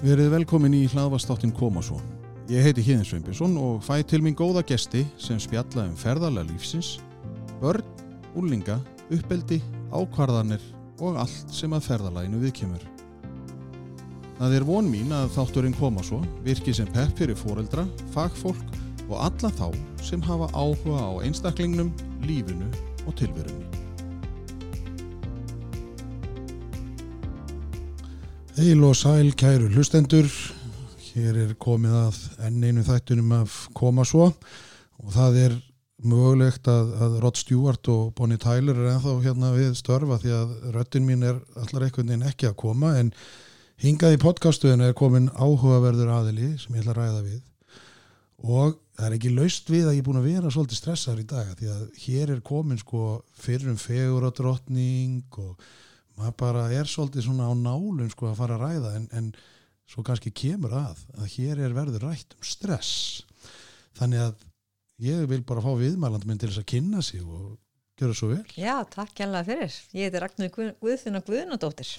Verið velkomin í hlaðvastáttin Koma svo. Ég heiti Híðin Sveinbjörnsson og fæ til mín góða gesti sem spjalla um ferðarlega lífsins, börn, úrlinga, uppeldi, ákvarðanir og allt sem að ferðarlæginu viðkemur. Það er von mín að þátturinn Koma svo virki sem pepp fyrir foreldra, fagfólk og alla þá sem hafa áhuga á einstaklingnum, lífinu og tilverunni. Heil og sæl kæru hlustendur, hér er komið að enn einu þættunum af koma svo. Og það er mögulegt að, að Rod Stewart og Bonnie Tyler er ennþá hérna við störfa því að röttin mín er allar einhvern veginn ekki að koma. En hingað í podcastuðinu er komin áhugaverður aðili sem ég ætla að ræða við. Og það er ekki laust við að ég er búin að vera svolítið stressaður í dag því að hér er komin sko fyrir um fegur og drottning og maður bara er svolítið svona á nálun sko að fara að ræða en, en svo kannski kemur að að hér er verður rætt um stress þannig að ég vil bara fá viðmæland minn til þess að kynna sig og gera svo vel Já, takk kjærlega fyrir. Ég heiti Ragnar Guð, Guðfinna Guðnadóttir.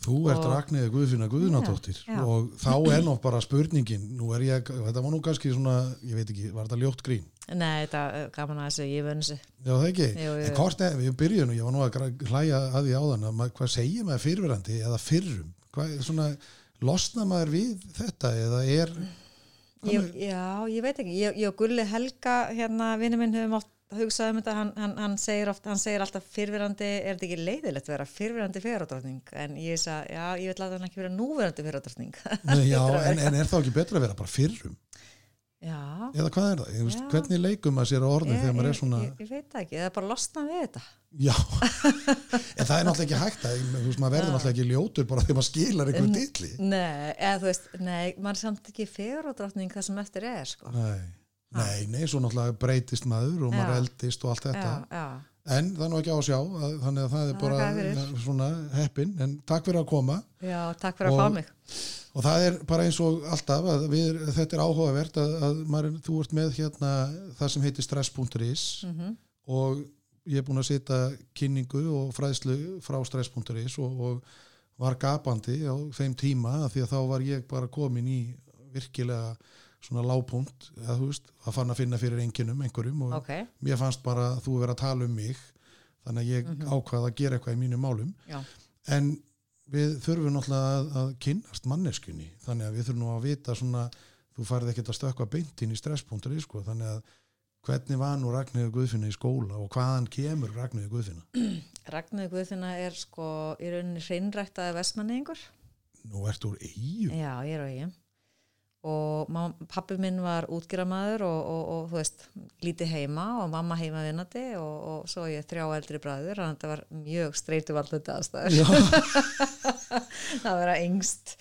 Þú ert Ragnæði Guðfinna Guðnadóttir Já, já. og þá er nú bara spurningin nú er ég, þetta var nú kannski svona ég veit ekki, var þetta ljótt grín? Nei, þetta er gaman að þessu, ég þessu. Já það ekki, Jú, jú, en hvort er, við byrjum ég var nú að hlæja að því áðan að maður, hvað segir maður fyrfirandi eða fyrrum hvað, svona, losna maður við þetta eða er Ég, já, ég veit ekki. Ég, ég og Gulli Helga, hérna, vinnu minn, höfum oft hugsað um þetta. Hann, hann, hann, segir oft, hann segir alltaf fyrfirandi, er þetta ekki leiðilegt að vera fyrfirandi fyrradrottning? En ég sagði, já, ég vil að hann ekki vera núverandi fyrradrottning. Nei, já, en, en er þá ekki betra að vera bara fyrrum já. eða hvað er það, veist, hvernig leikum maður sér á orðin Ég, þegar maður er svona ég, ég veit það ekki, eða bara losna við þetta. já, en það er náttúrulega ekki hægt að, þú veist, maður verður náttúrulega ekki ljótur bara þegar maður skilar einhver dilli Nei, eða þú veist, nei, maður er samt ekki fyrradrottning það sem eftir er, sko. nei, nei, nei, svo náttúrulega breytist maður og maður eldist og allt þetta Já, já. en það er nú ekki á að sjá að, þannig að það er bara þakka fyrir. svona heppin, en takk fyrir að koma Já, takk fyrir að Og- fá mig. og það er bara eins og alltaf að við, þetta er áhugavert að, að maður, þú ert með hérna það sem heitir stress.is Mm og ég er búin að setja kynningu og fræðslu frá stress.is og, og var gapandi á þeim tíma því að þá var ég bara komin í virkilega svona lágpunkt að veist, að fann að finna fyrir enginum einhverjum og Ok, mér fannst bara að þú verið að tala um mig þannig að ég ákvaða að gera eitthvað í mínum málum. Já, en við þurfum náttúrulega að, að kynnast manneskunni þannig að við þurfum nú að vita svona þú færð ekkert að stökkva beint inn í stress.is sko, þannig að hvernig var nú Ragnhildur Guðfinna í skóla og hvaðan kemur Ragnhildur Guðfinna? Ragnarður Guðfinna er sko í rauninni hreinræktaði vestmanningur. nú ert úr eigum Já, ég er á eigin. Og pabbi minn var útgjöramaður og, og, og þú veist, lítið heima og mamma heima vinnandi og, og svo ég þrjá eldri bræður, þannig að þetta var mjög streytu valdandi aðstæður. það vera yngst.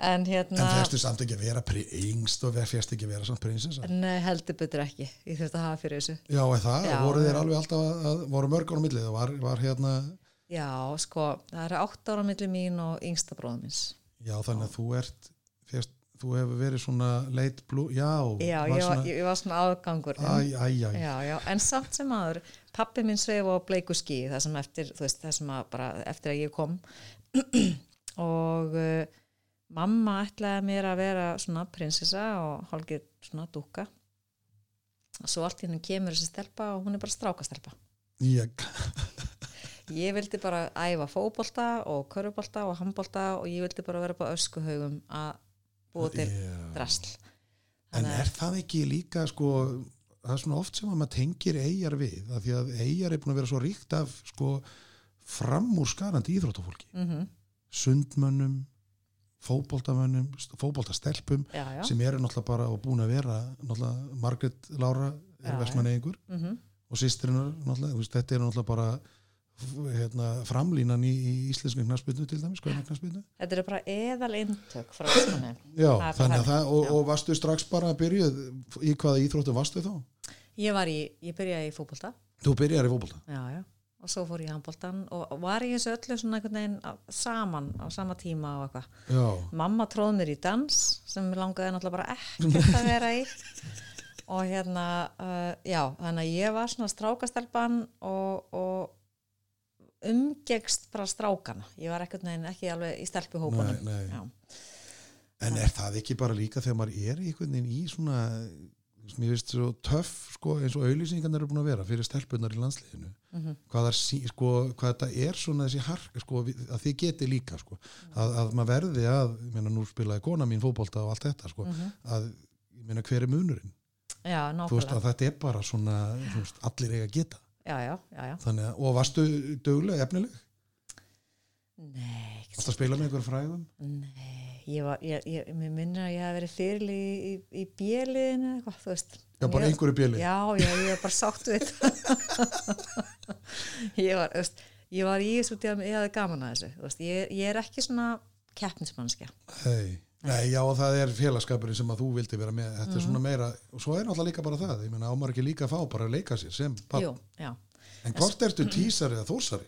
En hérna, en férstu samt ekki að vera yngst og férstu ekki að vera samt prinsessa nei, heldur betur ekki. Ég þurfti að hafa fyrir þessu. já, er það, Já, voru já. alveg alltaf að, að voru mörg ára millið, það var, var hérna Já, sko, það eru átt ára milli mín og yngsta bróðum minns. já, þannig að þú ert férst, þú hefur verið svona leit blú, já, Já, var ég var, svona, ég var svona aðgangur. æ, æ, æ, Já, já, en samt sem aður, pappi minn sveif á bleiku skí, það sem eftir, þú veist, það sem að bara eftir að ég kom og uh, mamma ætlaði mér að vera svona prinsessa og hálfgeir svona dúka og svo allt henni kemur þessi stelpa og hún er bara strákastelpa. ég, Ég vildi bara æfa fótbolta og körubolta og handbolta og ég vildi bara vera på öskuhaugum að búa til Já. drasl. En er það ekki líka sko, það er svona oft sem að maður tengir eigjar við, af því að eigjar er búin að vera svo ríkt af sko framúrskarandi íþróttafólki, Mhm, sundmönnum fótboltamönnum, fótboltastelpum Já, já. sem eru náttúrulega bara og búin að vera náttúrulega Margrét Lára er Já, vestmannegingur Mhm. og sýstrinar náttúrulega, þú veist, þetta er náttúrulega bara hérna, framlínan í, í íslensku knarsbyrnu til dæmis, hvað knarsbyrnu? Þetta eru bara eðal eintök frá Vestmanni. Já, Það þannig að það, og, og varstu strax bara að byrjuð, í hvaða íþróttu varstu þá? Ég var í, ég byrjaði í fótbolta, Þú byrjar í fótbolta? já, já, og svo fór ég í handboltan og var ég þessu öllu svona einhvern veginn á- saman á sama tíma og eitthvað. Mamma tróð mér í dans sem langaði náttúrulega bara ekkert að vera í og hérna, uh, já, þannig að ég var svona strákastelpan og, og umgegst bara strákana. Ég var ekkert neginn ekki alveg í stelpuhópunum. Nei, nei. En er það ekki bara líka þegar maður er einhvern veginn í svona mér veist svo töff sko, eins og auðlýsingarnar eru búin að vera fyrir stelpunar í landsliðinu Mhm. hvað, er, sí- sko, hvað þetta er svona þessi hark sko, að þið geti líka sko, að, að maður verði að meina nú spilaði kona mín fótbolta og allt þetta sko, að ég meina hver er munurinn já, þú veist að þetta er bara svona veist, allir eiga að geta já, já. Þannig, og varstu döguleg, efnileg? Nei, varstu að spila með einhver fræðum? Nei ég var, ég, ég, mér minnir að ég hef verið fyrir í, í, í bjöliðinu eitthvað, þú veist. Já bara Ég- einhverju bjöli Já, já, ég var bara sátt við þetta ég var, þú veist ég var í þessu ég hafði gaman að þessu þú veist, ég, ég er ekki svona keppnismannskja Hey. Nei, já, og það er félagskapurinn sem að þú vildi vera með, þetta Mhm. er svona meira og svo er náttúrulega líka bara það, ég meina ámar ekki líka að fá bara að leika sér sem papp Jú, já, en hvort ertu tísari eða þórsari?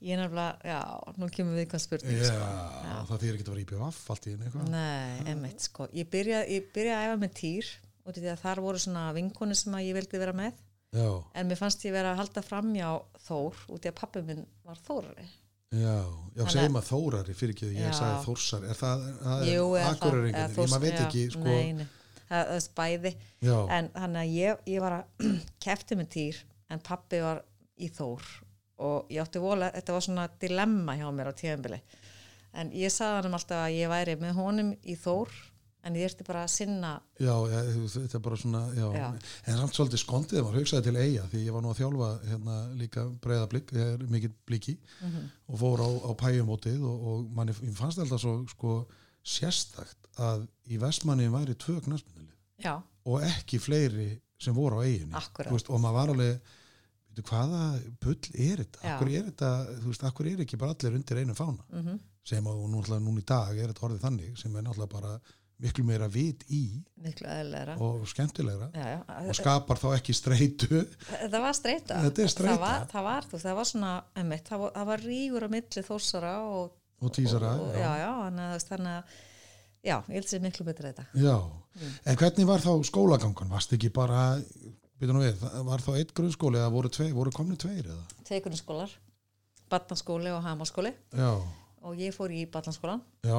ég er nefnilega já, nú kemur við hvað spurning Já, sko. það þýr ekki að vera í BVF allt í einu eitthvað. Nei, emmitt, sko. Ég byrjaði byrja að æfa með týr í því að þar voru svona vinkonu sem að ég vildi vera með. Já, en mér fannst ég vera að halda framjá Já, já, segjum að þórari fyrir ekki að ég sagði þórsari, er það, það er Jú, eða ég maður veit ekki, sko. Nei, nei, það er bæði já, en þannig að ég, ég var að kefti með týr en pappi var í þór. Og ég átti vola, þetta var svona dilemma hjá mér á tíðanbili en ég sagði hann alltaf að ég væri með honum í þór en ég erti bara að sinna já, já, þetta er bara svona já, Já. en samt svolítið skondið maður hugsaði til eiga því ég var nú að þjálfa hérna líka breyða blik, ég er mikill bliki Mhm. og fór á, á pæjumótið og, og manni ég fannst alltaf svo sko sérstakt að í Vestmanni væri tvö knastmennili já, og ekki fleiri sem voru á eiginni veist, og maður var alveg veitu, hvaða bull er þetta? Akkur er þetta, veist, akkur er ekki bara allir undir einu fána? Mm sem að og náttúrulega núna í dag er þetta orðið þannig sem er náttúrulega bara miklu meira vit í og skemmtilegra já, já, og skapar þá ekki streitu. Það var streita. Það var, það var, þú, það var svona einmitt, það, var, það var rígur á milli þórsara og, og tísara og, já, já, þannig að, já, ég held sér miklu betur þetta. Já. Mm. en hvernig var þá skólagangan? Varst ekki bara við, var þá eitt grunnskóli eða voru, tvei, voru komni tveir eða? Tveikunni skólar, batnarskóli og hamaskóli já, og ég fór í batnarskólan já,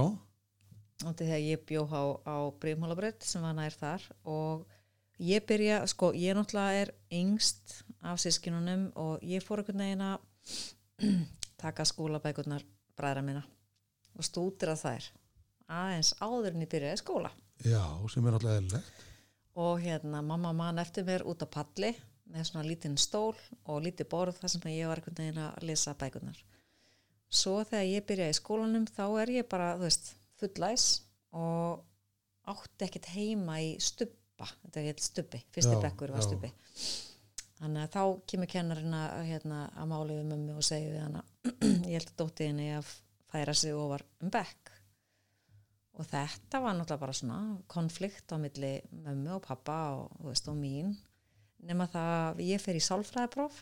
og þegar ég bjó á, á Brímhálabröð sem var nær þar og ég byrja, sko, ég náttúrulega er yngst af sískinunum og ég fór einhvern veginn að taka skólabækurnar bræðra minna og stútir að þær aðeins áður en ég byrjaði skóla. Já, sem er alltaf eðlilegt. Og hérna mamma mann eftir mér út á palli með svona lítinn stól og lítið borð þar sem ég var einhvern veginn að lesa bækurnar. Svo þegar ég byrjaði skólanum þá er ég bara, þú veist, fullæs og átti ekkert heima í stubba. Þetta er stubbi, fyrsti Já, bekkur var já. stubbi. Þannig að þá kemur kennarinn að, hérna, að máli við mömmu og segi við hana ég held að dótti henni að færa sig ofar um bekk. Og þetta var náttúrulega bara svona konflikt á milli mömmu og pappa og, veist, og mín. Nema það að ég fer í sálfræðipróf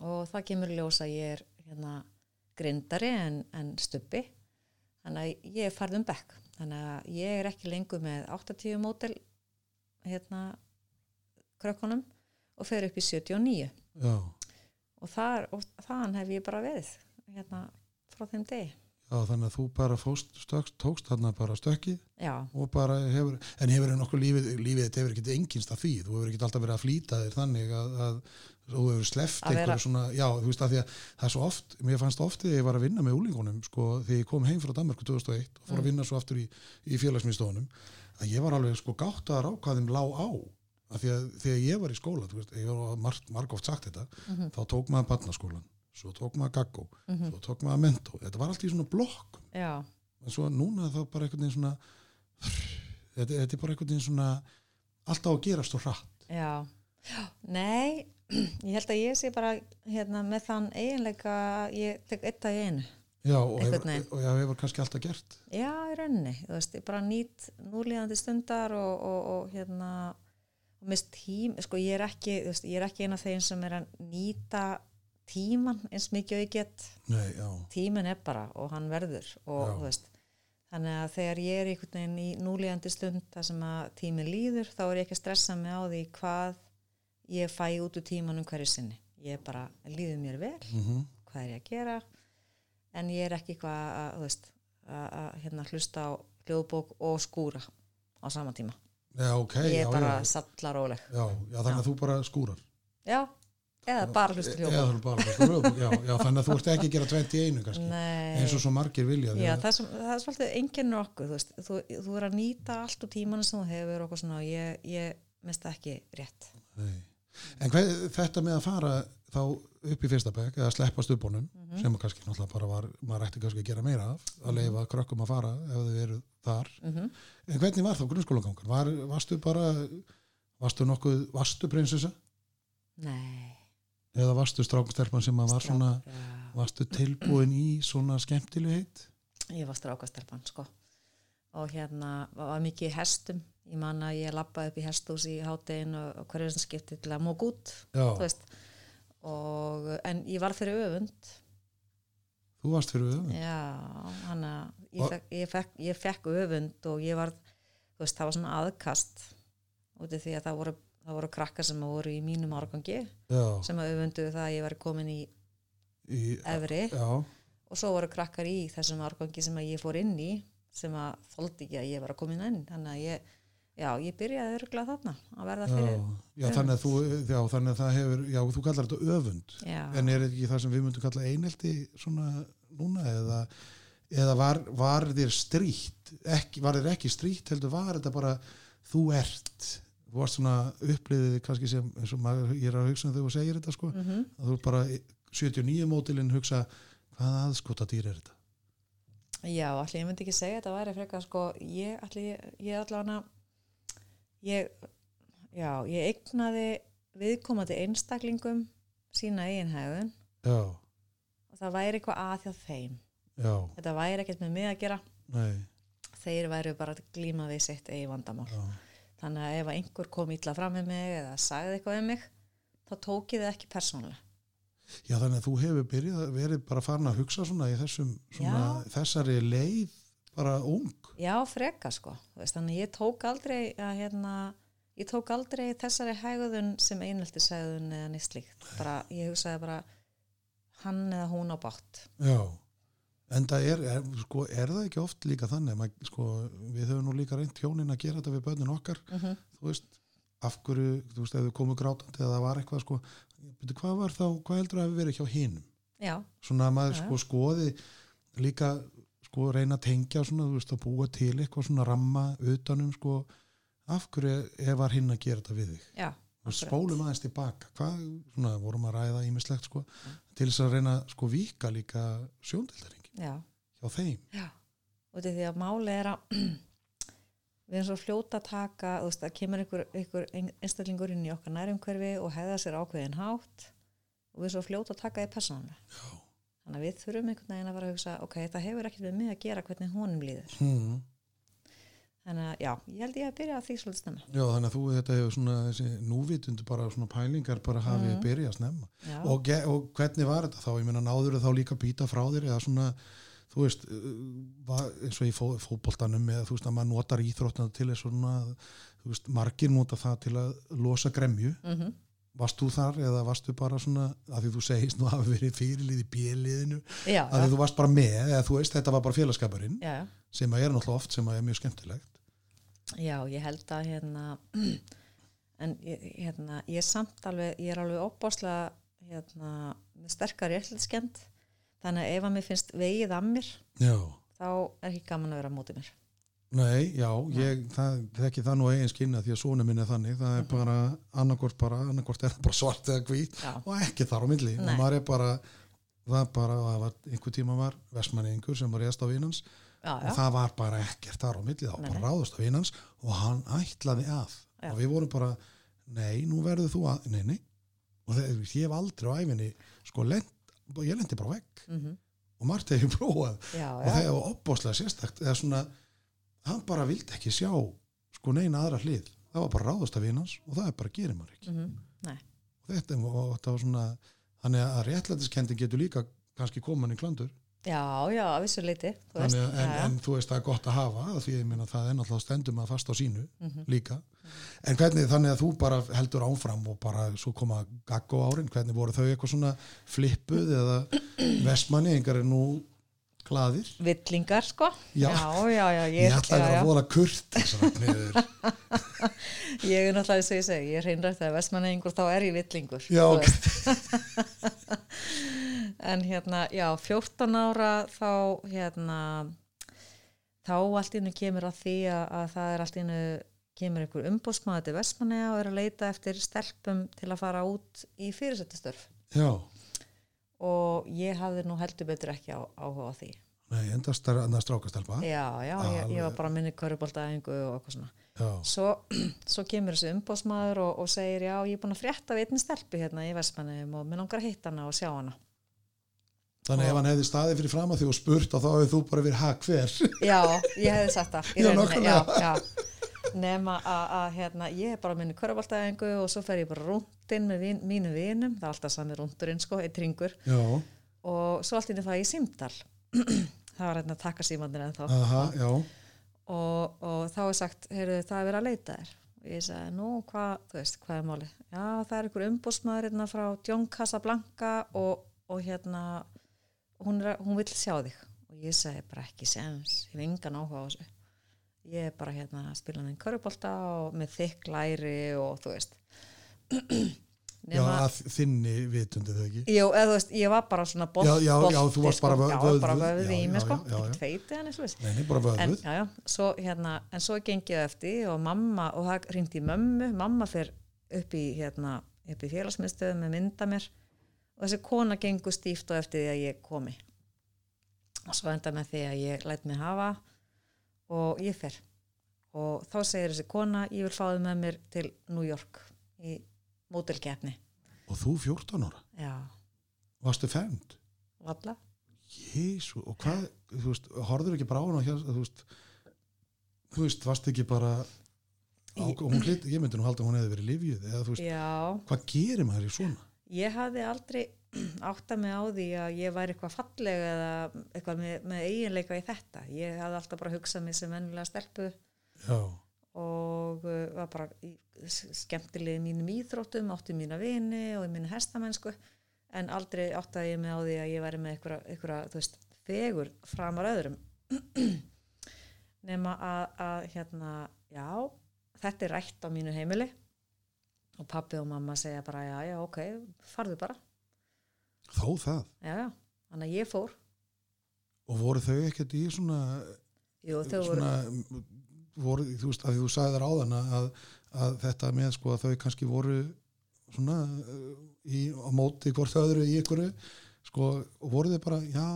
og það kemur í ljós að ég er hérna, grindari en, en stubbi þannig að ég er farð um bekk. Þannig að ég er ekki lengur með 80 mótel hérna krökkunum og fer upp í 79 já, og, þar, og þaðan hef ég bara verið hérna frá þeim degi. Já, þannig að þú bara fóst stökst, tókst þarna bara stökkið og bara hefur, en hefur nokkuð lífið, lífið þetta hefur ekkert engins að því, þú hefur ekkert alltaf verið að flýta þér þannig að, að þú hefur sleppt Að einhverju svona, já, þú veist að því að það er svo oft, mér fannst oft þegar ég var að vinna með úlingunum, sko, þegar ég kom heim frá Danmarku 2001 og fór að vinna svo aftur í, í félagsmyndstónum, að ég var alveg sko gáttaðar á hvað þeim lá á. Að því að þegar ég var í skóla, þú veist, ég var marg, marg oft sagt þetta, þá tók maður barnaskólan, svo tók maður gaggó, svo tók maður mentó, þetta var allt í svona blokk já, en svo núna þá bara einhvern veginn svona þetta, þetta er bara einhvern veginn svona alltaf að gerast og hratt. Já. Nei, ég held að ég sé bara hérna með þann eiginleika ég tek eitt að einu. Já, og, Einhvern hefur, kannski alltaf gert. Já, í rauninni, þú veist, ég bara nýt núlíðandi stundar og, og, og hérna og mist tím, sko ég er ekki veist, ég er ekki eina af þeim sem er að nýta tíman eins mikið og ég get. Nei, já, tíminn er bara og hann verður og Já. þú veist þannig að þegar ég er í núlíðandi stund þar sem að tíminn líður þá er ég ekki að stressa mig á því hvað ég fæ út úr tímanum hverju sinni. Ég bara, líður mér vel mm hvað er ég að gera? En ég er ekki eitthvað að, veist, að, að hérna, hlusta, á, hljóðbók og skúra á sama tíma. Já, ok, ég já, er bara já, sallaróleg já, já, þannig að þú bara skúrar? Já, eða bara hlusta Eða hljóðbók bara bara þannig að þú ert ekki að gera 21 kannski Nei. eins og svo margir vilja Já, að- það, sem, það er svolítið einkennur okkur þú, þú, þú er að nýta allt úr tímanu sem þú hefur og ég, ég minnst það ekki rétt. Nei. En hver, þetta með að fara þá upp í fyrsta bekk eða sleppa stubunum Mhm. sem að kannski náttúrulega bara var, maður ætti kannski að gera meira af að leifa krökkum að fara ef þau eru þar. Mm en hvernig var þá grunnskólagangur? Var, varstu bara varstu nokkuð, varstu prinsessa? Nei. Eða varstu strákustelpan sem að var svona varstu tilbúin í svona skemmtilegheit? ég var strákastelpan sko. Og hérna var mikið hestum ég man að ég lappaði upp í hesthús í háttegin og, og hverju sem skipti til að mók út og, en ég var fyrir öfund. Þú varst fyrir öfum Já, hann að ég, fekk, ég, fekk, ég fekk öfund og ég var, veist, það var svona aðkast út af því að það voru, það voru krakkar sem voru í mínum árgangi Já, sem að öfunduðu það að ég var komin í í, efri. Já, og svo voru krakkar í þessum árgangi sem að ég fór inn í sem að þóldi ekki að ég var að komin inn þannig að ég, já, ég byrjaði örgulega þarna að verða já, fyrir já, þannig að þú já, þannig að það hefur, já, þú kallar þetta öfund. Já, en er ekki það sem við myndum kalla einelti svona núna eða, eða var, var þér strítt ekki, var þér ekki strítt heldur var þetta bara þú ert þú varst svona uppliðið kannski sem eins og maður, ég er að hugsa um þegar þú segir þetta sko, mm að þú bara 79 mótilinn hugsa hvaða aðskota dýr er þetta? Já, allir ég myndi ekki segja þetta væri frekar sko, ég allir, ég, ég allavega ég, já, ég eignaði viðkomandi einstaklingum sína já, og það væri eitthvað að hjá þeim. Já, þetta væri ekkert með mig að gera. Nei. Þeir væri bara að glíma við sitt eigin vandamál. Já, þannig að ef einhver kom illa fram með mig eða sagði eitthvað um mig þá tók ég það ekki persónulega. Já þannig að þú hefur byrjað verið bara farin að hugsa svona í þessum svona, þessari leið bara ung Já, freka sko. Veist, þannig ég tók aldrei að hérna, ég tók aldrei þessari hægðun sem eineltisægðun eða nýtt slíkt. Bara, ég hugsaði bara hann eða hún á bátt. Já, en það er, er, sko, er það ekki oft líka þannig, mað, sko, við höfum nú líka reynt hjónin að gera þetta við börnin okkar, Mm -hmm. þú veist, af hverju, þú veist, ef þau komu grátandi eða það var eitthvað, sko, byrju, hvað var þá, hvað heldur að hafi verið hjá hinum? Já, Svona að maður, já. sko, skoði líka, sko, reyna að tengja svona, þú veist, að búa til eitthvað svona ramma utanum, sko, af hverju var hinn að gera þetta við þig? já. og spólum aðeins tilbaka hvað, svona, vorum að ræða ímislegt sko, til þess að reyna sko vika líka sjóndildaringi Já, hjá þeim já. Og því að máli er að við erum svo fljóta að taka, þú veist, að kemur einhver, einhver einstaklingur inn í okkar nærumhverfi og hefða sér ákveðin hátt og við erum svo fljóta að taka því persónulega. Já. Þannig að við þurfum einhvern veginn að fara að hugsa, ok, þetta hefur ekkert við mig að gera hvernig honum líður. hmm. Þannig að, já, ég held ég að byrja að því svolítið snemma. Já, þannig að þú þetta hefur svona þessi núvitundu bara svona pælingar bara hafið Mhm. byrjað snemma og, og hvernig var þetta þá, ég meina náður þá líka býta frá þér eða svona þú veist, uh, var, eins og í fó, fótboltanum eða þú veist að maður notar íþróttna til svona, þú veist, margir nota það til að losa gremju mm varst þú þar eða varstu bara svona að því þú segist nú hafi verið fyrirlið í bjöliðinu já, að því þú varst bara með eða þú veist þetta var bara félagskapurinn já, sem að er náttúrulega oft sem að er mjög skemmtilegt. Já, ég held að hérna, en hérna, ég er samt alveg, ég er alveg opbáslega hérna, með sterkar réttlætskend, þannig að ef að mér finnst vegið að mér, já, þá er ekki gaman að vera á móti mér. Nei, já, ég það, þekki það nú eigin skynna því að svona minn er þannig. Það er bara annarkort bara annarkort er það bara svart eða hvít og ekki þar á milli. Nei. og maður er bara það bara, það var, einhver tíma var vestmanningur sem var réðst á vinans já, og já, það var bara ekkert þar á milli það Nei, bara nei. ráðust á vinans og hann ætlaði að. Já. og við vorum bara, nei, nú verður þú að nei, nei, og þegar ég hef aldrei á æfinni, sko, lent, ég lendi bara vegg mm og margt hefur prófað. Já, og það er opbóðslega sérstakt eða svona, hann bara vildi ekki sjá sko neina aðra hlið. Það var bara ráðust af vinans og það er bara gerir maður ekki. Mm nei, og þetta, og var svona þannig að réttlætiskendi getur líka kannski koman í klandur. Já, já, að vissu leiti, en, en þú veist það er gott að hafa af því ég meina það er náttúrulega stendum að fast á sínu Mhm. líka. En hvernig þannig að þú bara heldur áfram og bara svo koma gaggo árin hvernig voru þau eitthvað svona flippuð eða vestmanni, engar er nú gladir villingar sko Já. já, já, já, ég, ég, ætla að já, vera já. að vola kurt ég er náttúrulega þess að ég segi, ég er hreinrætt að vestmannegingur þá er ég villingur Já, ok. en hérna, já, 14 ára þá hérna þá allt innu kemur að því að, að það er allt innu kemur einhver umbúsmaður til vestmannega og er að leita eftir stelpum til að fara út í fyrirsettastörf já, og ég hafði nú heldur betur ekki á, áhuga á því. Nei, annað strákastelpa. Já, já, ég, ég var bara minni körubóltaðingu og eitthvað svona. Svo, svo kemur þessi umbóðsmaður og, og segir já, ég er búin að frétta við einnig stelpu hérna í Vestmannum og mér langar að hitta hana og sjá hana. Þannig ef hann hefði staðið fyrir fram að því og spurt og þá hefði þú bara verið hak hver? Já, ég hefði sagt það Já, já, já. Nema að, hérna, ég er bara minni körubóltaðingu og svo fer ég bara rúndinn með vin, mínu vinum, það er alltaf sami rúndurinn sko, eitt ringur já, og svo allt inni það í símdal það var hérna að taka símandir en þá aha, og, og þá er sagt, heyrðu það er verið að leita þér. Og ég sagði, nú hvað, þú veist, hvað er máli já, það er einhver umbúsmaður hérna frá John Casablanca og, og hérna hún, hún vill sjá þig. Og ég sagði bara ekki sens, ég hef engan áhuga á þessu ég er bara hérna að spila hann körubólta og með þykk læri og þú veist. Já, að þinni vitundi þau ekki? Jú, eða þú veist, ég var bara svona bolt, Já, já, já, þú varst bara vö- já, vöðvuð. bara vöðvuð. Já, í já, mig, sko, já, já, já. ekkert feitið hann, eins og veist nei, bara en, vöðvuð. já, já, svo, hérna, en svo gengið ég eftir og mamma, og það ringdi mömmu. Mamma fer upp í hérna, upp í félagsmiðstöðum með mynda mér. Og þessi kona gengur stíft og eftir því að ég komi. Og svo enda með því að ég læt mig hafa og ég fer. Og þá segir þessi kona ég vil fá þið með mér til New York í mótelkeppni og þú 14 ára, já, varstu femd valla Jésu, og hvað, þú veist, horfður ekki bara á hana hér, þú veist, þú veist, varst ekki bara, á, hún lit, ég myndi nú halda hún hefði verið lifjuð, eða þú veist, já, hvað gerir maður í svona? Ég hafði aldrei átta mig á því að ég væri eitthvað falleg eða eitthvað með, með eiginleika í þetta. Ég hafði alltaf bara hugsað mig sem vennilega stelpu Já, og uh, var bara í s- skemmtilegi í mínum íþróttum, átti mína vini og í mínu hestamennsku en aldrei áttaði ég mig á því að ég væri með eitthvað, eitthvað þú veist, fegur framar öðrum. Nema að, að hérna, já, þetta er rætt á mínu heimili og pappi og mamma segja bara já, já, ok, farðu bara þó það, já, já, þannig að ég fór. Og voru þau ekkert í svona, Jú, þau voru, svona, voru, þú veist, að þú sagði þar áðan að, að þetta með, sko, að þau kannski voru svona uh, í, á móti hvort öðru í ykkur, sko, og voru þau bara, já,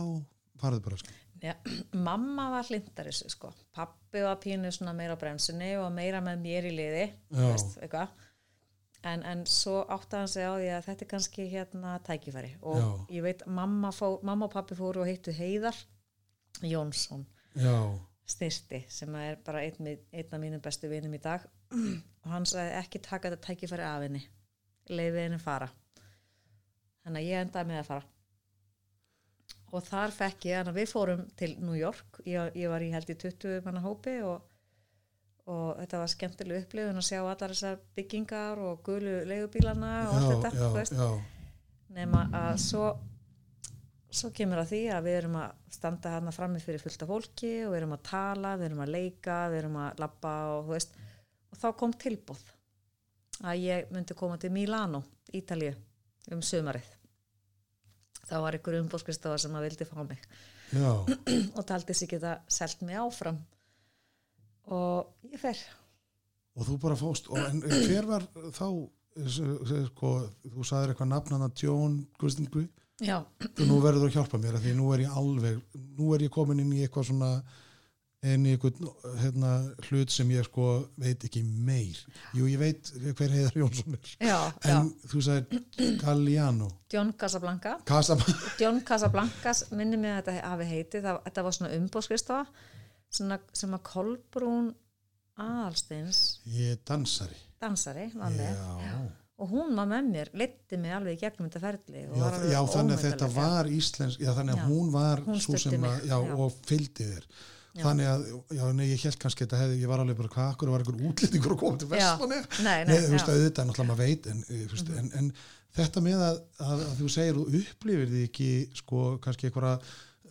farðu bara, sko. já, mamma var hlindar þessu sko, pappi var pínu svona meira á bremsunni og meira með mér í liði veist, eitthvað en, en svo átti hann sig á því að þetta er kannski hérna tækifæri. Og Já. ég veit, mamma, fó, mamma og pappi fóru og hittu Heiðar Jónsson Já, styrti sem er bara einn, einn af mínum bestu vinum í dag. Og hann sagði ekki taka þetta tækifæri af henni. Leifið henni fara. Þannig að ég endaði með að fara. Og þar fekk ég, að við fórum til New York, ég, ég var í held í 20 manna hópi og, og þetta var skemmtileg upplifun að sjá allar þessar byggingar og gulu leigubílana og allt þetta, nema að svo svo kemur að því að við erum að standa hérna frammi fyrir fullt af fólki og við erum að tala, við erum að leika við erum að labba og þú veist. Og þá kom tilbúð að ég myndi koma til Milano, Ítalíu um sumarið. Þá var ykkur umbóðskristofa sem að vildi fá mig. Og taldi sig geta selt mig áfram og ég fer. Og þú bara fóst og en hver var þá sko, þú sagðir eitthvað nafnana John Gustengri já, og nú verður þú að hjálpa mér að því nú er ég alveg nú er ég komin inn í eitthvað svona inn í eitthvað hérna, hlut sem ég sko veit ekki meir. Jú ég veit hver heiðar Jónsson er. Já, en já. þú sagðir Galliano. John Casablanca. Casa John Casablancas minni mig að þetta hafi heitið það, þetta var svona umbóðskristofa sem að Kolbrún Aðalsteins ég er dansari dansari og hún var með mér, leytti mig alveg gegnum þetta ferli og já, já þannig að þetta var íslensk já þannig að Já. hún var Hún svo sem að og fylgdi þér þannig að, já, nei, ég held kannski að þetta hefði, ég var alveg bara, hvað, akkur var einhver útlendingur að koma til Já. Vestmanni Nei, nei, þú veist. Mhm. auðvitað, náttúrulega maður veit en, mm veist, en, en þetta með að, að, að þú segir þú upplifir því ekki sko kannski einhverja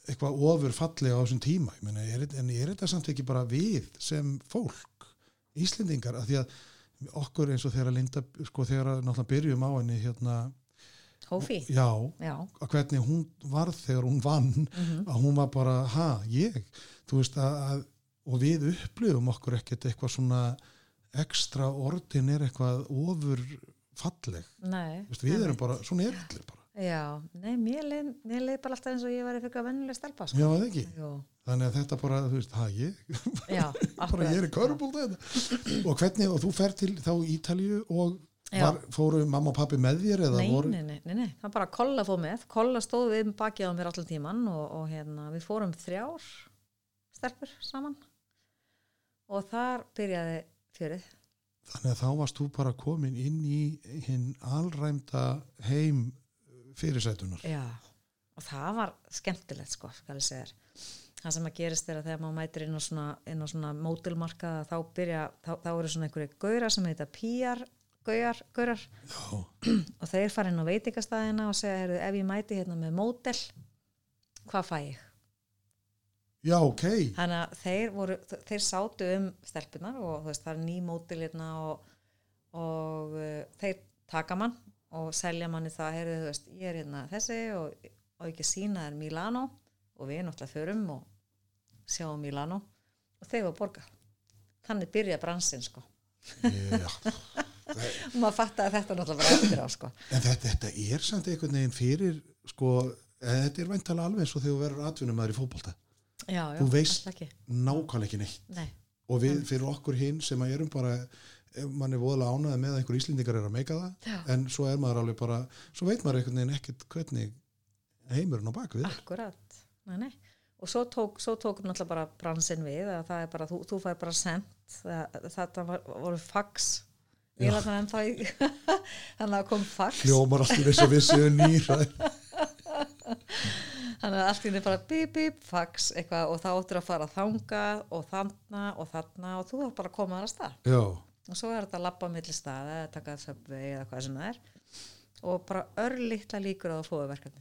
eitthvað ofur fallega á þessum tíma. Ég meina, er, en er þetta samt ekki bara við sem fólk Íslendingar, af því að okkur eins og þegar að Linda, sko þegar að náttúrulega byrjum á henni hérna, Hófi, já, já, að hvernig hún varð þegar hún vann mhm, að hún var bara, ha, ég? Þú veist að, að og við upplifum okkur ekkert eitthvað svona ekstra orðin er eitthvað ofur falleg, nei. Veist, við erum bara svona er allir bara, Já, nei, mér leið, mér leið bara alltaf eins og ég væri fyrir að vennilega stelpa, sko. já það ekki? Jú, þannig að þetta bara, þú veist, ha, ég? Já, bara ég er í körbólda þetta og hvernig, og þú fer til þá Ítalju og var, fóru mamma og pappi með þér Nei, voru, nei, nei, nei, nei, það bara kolla fóð með, kolla stóð við bakið á mér allan tíman og, og hérna, við fórum þrjár stelpur saman. Og þar byrjaði fjörið. þannig að þá varst þú bara komin inn í hinn alræmda heim fyrirsætunar Já, og það var skemmtilegt sko, skal ég segja þér. Það sem að gerist er að þegar maður mætir inn á svona, svona mótilmarkaða þá byrja, þá, þá eru svona einhverju gaurar sem heita gaurar já, og þeir fara inn á veitingastæðina og segja, heyrðu, ef ég mæti hérna með mótel, hvað fæ ég? já, ok. Þannig að þeir, voru, þeir sátu um stelpunar og veist, það er ný mótil hérna og, og uh, þeir taka mann og selja manni það, heyrðu, þú veist, ég er hérna þessi og, og ekki sína er Milano og við náttúrulega förum og sjáum Milano og þeir var borga. Þannig byrja bransinn, sko. já, Og maður fatta að þetta náttúrulega bara eftir á, sko. En þetta, þetta er samt einhvern veginn fyrir sko, eða þetta er væntalega alveg eins og þegar þú verður atvinnum í fótbolta Já, já, Þú veist- nákvæmlega ekki neitt Nei, og við fyrir okkur hinn sem að erum bara mann er voðalega ánæði með að einhver íslendingar er að meika það Já. en svo er maður alveg bara svo veit maður einhvern veginn ekkert hvernig heimurinn á bak við er. akkurat. Nei, nei. Og svo tók, svo tók náttúrulega bara bransinn við að það er bara, þú, þú fær bara sendt, það, þetta var, voru fax, ég Já. var það ennþá í, þannig að kom fax, hljómar allt í þess að við séu nýra þannig að allt í henni bara bíp, bíp, fax, eitthvað og þá áttur að fara þangað og þarna og þarna og þú þarf bara að koma þar að stað. já, Og svo er þetta að labba milli staða eða taka söpvei eða hvað sem það er og bara örlítla líkur á að fóðu verkefni.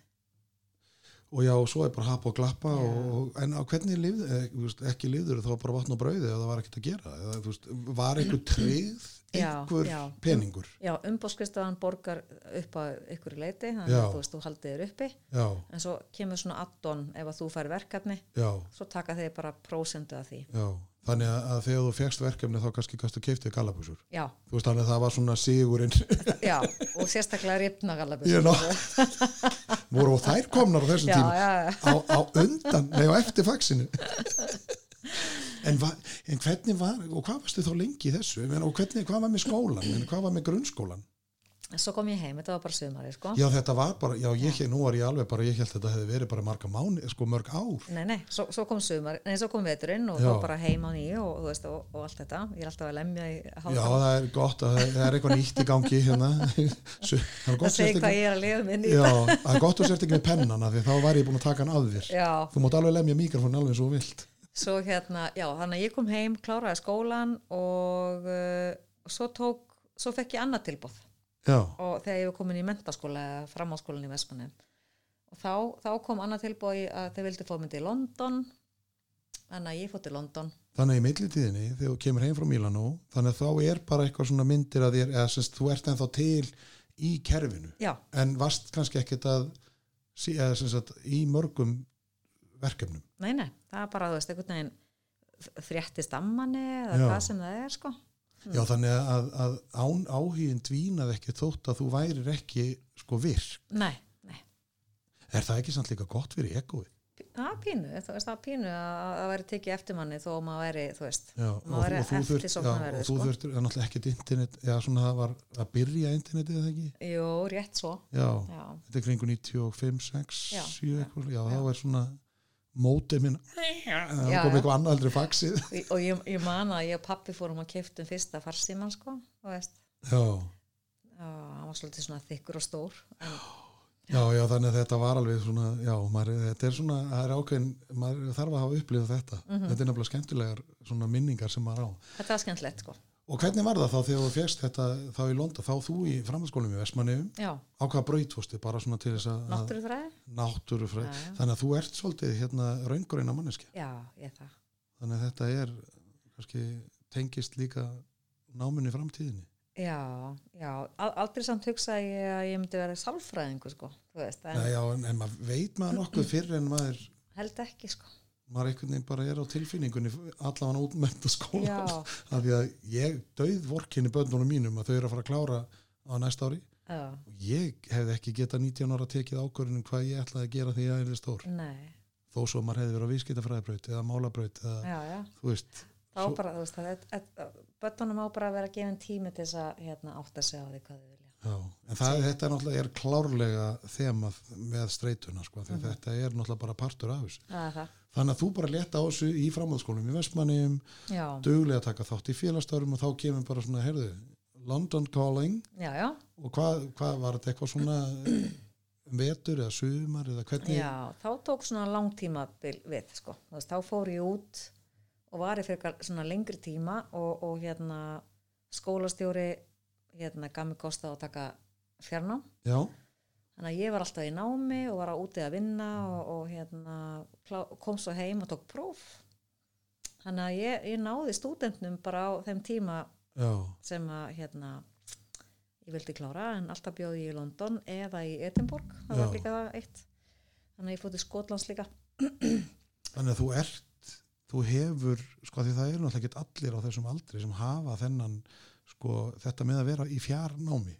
og já, og svo er bara hapa og glappa Já. og, og, en á hvernig lifð, eh, ekki lifður þá bara vatn og brauði eða það var ekkert að gera eða, veist, var einhver Já, einhver já. peningur Já, umbóðskristaðan borgar upp á ykkur leiti, þannig Já. að þú veist, þú haldið þér uppi já, en svo kemur svona addon ef að þú fær verkefni já, svo taka þeir bara prósendu af því já þannig að, þegar þú fegst verkefni þá kannski kannski keiftið galabúsur já, þú veist þannig að það var svona sigurinn. Já, og sérstaklega ripna Ég ná- voru og þær komnar á þessum já, tíma? já, já, á, á undan, nei á eftir faxinu. En, va, en hvernig var og hvað varstu þá lengi í þessu? Meina, og hvernig, hvað var með skólan, en hvað var með grunnskólan svo kom ég heim, þetta var bara sumari sko. já þetta var bara, já ég hér, nú var ég alveg bara ég held að þetta hefði verið bara marga mánu sko mörg ár. Nei, nei, svo, svo kom sumari nei, svo kom veturinn og Já. þá bara heim á nýju og, veist, og, og allt þetta, ég er alltaf að lemja í já hálfum, það er gott að það er eitthvað nýtt í gangi hérna. Það það gott segi sért hvað ég er að lifa minni já, það er gott að sért ekki með pennana því þá væri ég búin að taka hann að þér. Já, þú mátt alveg lemja mikrofón alveg og þú vilt. Svo hérna, já, þannig að já, og þegar ég var komin í mentaskóla eða framháskólan í Vestmanni og þá, þá kom annað tilbúið að þeir vildi fá mig til London. Þannig að ég fór til London. Þannig í millitíðinni þegar þú kemur heim frá Mílanó þannig að þá er bara eitthvað svona myndir að þér eða semst þú ert ennþá til í kerfinu. Já, en varst kannski ekkert að eða sem sagt í mörgum verkefnum. Nei, nei, það er bara, þú veist, veginn fréttist ammanni eða Já. hvað sem það er, sko já þannig að, að án áhugin dvínað ekki þótt að þú værir ekki sko virk. Nei, nei, er það ekki samt líka gott fyrir egoið? Það er pínu þú veist, það er pínu að það væri tekið eftir manni þó að maður væri, þú veist já, maður væri þú þurft, já, eftirsóknarverður, og þú sko. þurftur það er náttúrulega ekkert internet já svona það var að byrja internetið eða ekki? Jú, rétt svo. Já, já, þetta er kringu 95, 6, Já, 7 eitthvað, já, já. þá er svona mótið minn. Það kom eitthvað annað aldrei faxið. Og, og ég, ég man að ég og pappi fórum að keftum fyrsta farsíman, sko, Já, hann var svolítið svona þykkur og stór en, já, já, þannig að þetta var alveg svona, já, maður, þetta er svona það er ákveðin, maður þarf að hafa upplifað þetta. Mhm. þetta er nefnilega skemmtilegar svona minningar sem maður á. Þetta var skemmtilegt sko Og hvernig var það þá þegar þú fegst þetta þá í London, þá þú í framhaldsskólum í Vestmanniðum, já, á hvaða braut fórstu, bara svona til þess að náttúrufræði. Náttúrufræð, Já, já. þannig að þú ert svolítið hérna raungurinn að manneski, já, ég það. Þannig að þetta er kannski tengist líka náminni framtíðinni. já, já, al- aldrei samt hugsaði ég að ég myndi vera sálfræðingu sko, þú veist, en Nei, já, en, en maður veit maður nokkuð fyrr en maður, held ekki sko maður einhvern veginn bara er á tilfinningunni allavega útmenta skóla já, af því að ég döið vorkinni bönnunum mínum að þau eru að fara að klára á næsta ári. Já, og ég hefði ekki getað 19 ára tekið ákvörðunum hvað ég ætlaði að gera því að ég er stór. Nei. Þó svo maður hefði verið á vískitafræðibraut eða málabraut eða já, já, þú veist þá bara, þú veist, það bötunum á bara að vera gefin tími til þess að hérna, átta sig á því hvað já, en það, þetta er náttúrulega er klárlega þemað með streituna sko, mm þetta er náttúrulega bara partur af þessu. Það, þannig að þú bara leta á þessu í framhaldsskólum í Vestmanniðum, að taka þátt í félagstörum og þá kemur bara svona, heyrðu London Calling. Já, já. Og hvað, hvað var þetta eitthvað svona eh, vetur eða sumar eða hvernig? Já, þá tók svona langtíma við, sko. Þá fór ég út og var ég fyrir svona lengri tíma og, og hérna skólastjóri hérna gaf mig kosta að taka fjarnám. já, Þannig að ég var alltaf í námi og var á úti að vinna og, og hérna kom svo heim og tók próf. Þannig að ég, ég náði stúdentnum bara á þeim tíma já, sem að hérna ég vildi klára en alltaf bjóði ég í London eða í Edinborg, það var líka það eitt. Þannig að ég fótti Skotlands líka. Þannig að þú ert þú hefur, sko því það eru náttúrulega ekki allir á þessum aldri sem hafa þennan sko þetta með að vera í fjarnámi.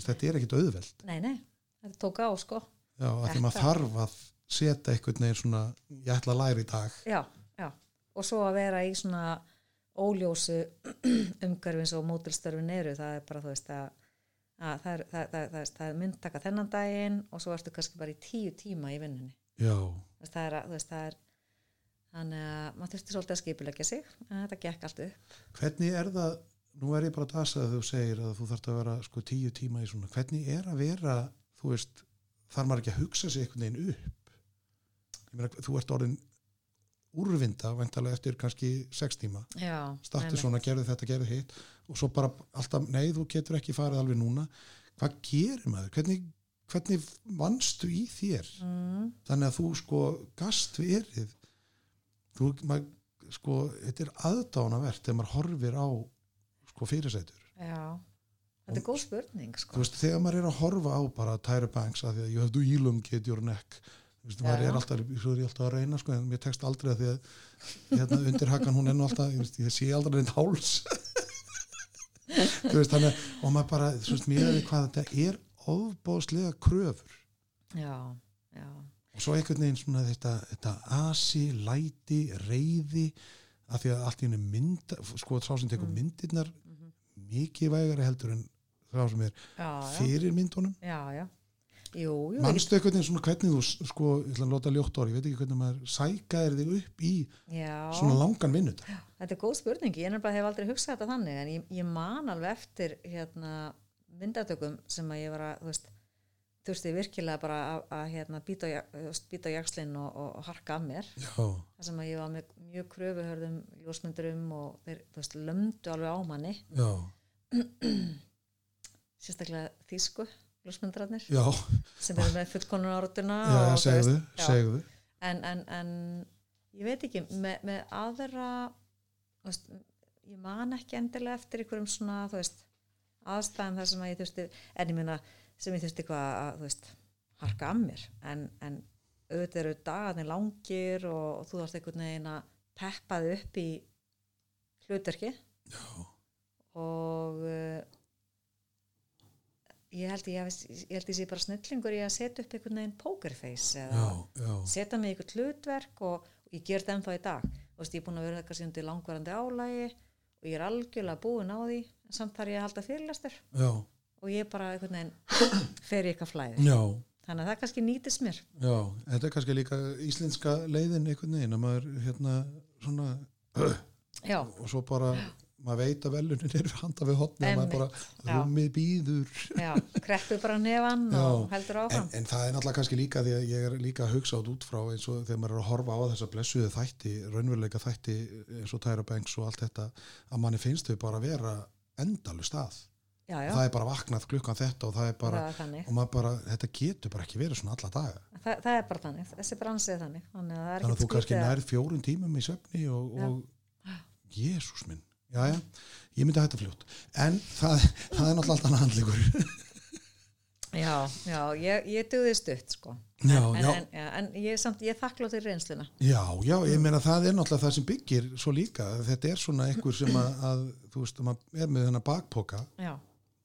Þetta er ekkit auðveld nei, nei, þetta tók á sko. Já, að því maður þarf að setja einhvern veginn svona, ég ætla að læra í dag. Já, já, og svo að vera í svona óljósu umhverfins og mótilstörfin eru það er bara þú veist að, að það, er, það, það, það, það er myndtaka þennan daginn og svo ertu kannski bara í tíu tíma í vinnunni. Já, það er, að- það er þannig að maður þurfti svolítið að skipulegja sig en þetta gekk allt upp. Hvernig er það nú er ég bara að dasa að þú segir að þú þarft að vera sko tíu tíma í svona. Hvernig er að vera, þú veist þarf maður ekki að hugsa sig einhvern veginn upp? Meina, þú ert orðin úrvinda, væntalega eftir kannski sex tíma, já, startu einmitt. svona, gerðu þetta, gerðu hitt og svo bara alltaf, nei, þú getur ekki farið alveg núna, hvað gerir maður? Hvernig, hvernig vannstu í þér, mm, þannig að þú sko gast verið. Þú, maður, sko, þetta er aðdánavert þegar maður horfir á sko fyrirsætur já, þetta er góð spurning þú sko. veist, þegar maður er að horfa á bara Tyra Banks að því að you have to elongate your neck þú veist, maður er alltaf, er alltaf að reyna sko, en mér tekst aldrei að því að hérna undir hakan hún er nú alltaf, ég, veist, ég sé aldrei einn háls þú veist, þannig að- og maður bara, þú veist, mér er hvað þetta er ofbóðslega kröfur já, já, og svo einhvern veginn svona þetta, þetta asi, læti, reyði af því að allt í henni mynda sko sá sem tekur Mm. myndirnar. Mikið vægari heldur en sá sem er já, fyrir myndunum. Já, já. jú, jú, mannstu einhvern veginn svona hvernig þú sko, ég ætla að láta ljótt orð, ég veit ekki hvernig maður sækaðir þig upp í já. svona langan vinnut þetta er góð spurning, ég nefnilega hef aldrei hugsað þetta þannig en ég, ég man alveg eftir hérna, myndatökum sem að ég var að þú veist, þurfti virkilega bara að, að hérna, býta, á jakslinn og, og, og harka af mér. Þar sem að ég var með mjög kröfuhörðum ljósmyndurum og þeir veist, lömdu alveg á manni. Já, sérstaklega þýsku ljósmyndararnir. Já, sem eru með fullkonun áratuna já, segðu, veist, segðu en, en, en ég veit ekki með, með aðra veist, ég man ekki endilega eftir einhverjum svona veist, aðstæðum þar sem að ég þurfti en ég meina sem ég þurfti eitthvað að harka af mér. En, en auðvitað eru dagarnir langir og, og þú þarfst einhvern veginn að peppa þig upp í hlutverki. Já, og uh, ég held ég, hafi- ég ég sé bara snillingur í að setja upp einhvern veginn pokerface eða setja mig eitthvað hlutverk og, og ég ger það ennþá í dag. Veist, ég er búin að vera eitthvað síðan til langvarandi álægi og ég er algjörlega búin á því en samt þarf ég að halda fyrirlastur og ég bara einhvern veginn fer í eitthvað flæði. Já, þannig að það kannski nýtist mér. Já þetta er kannski líka íslenska leiðin einhvern veginn að maður hérna svona já, og svo bara maður veit að velunin er handa við hotni og maður bara rúmið býður já, kreppu bara nefan og heldur en, áfram. en það er náttúrulega kannski líka því að ég er líka að hugsa át út frá eins og þegar maður er að horfa á þessa blessuðu þætti raunveruleika þætti eins og Tyra Banks og allt þetta að manni finnst þau bara vera endalu stað já, já, það er bara vaknað klukkan þetta og það er bara það og bara, þetta getur bara ekki verið svona alla daga. Þa, það er bara þannig, þessi bransi er þannig. Þannig að að þú kannski að- nærð fjórum tímum í svefni og, og Jésús minn já, já, ég myndi að þetta fljótt. En það, það er náttúrulega alltaf handlíkur já, já, ég, ég duði stutt sko. Já, en, já. En, en, en ég, samt, ég þakklátt í reynsluna. Já, já, ég meina það er náttúrulega það sem byggir svo líka, þetta er svona einhver sem að, að þú veist, maður er með þennan bakpoka. Já,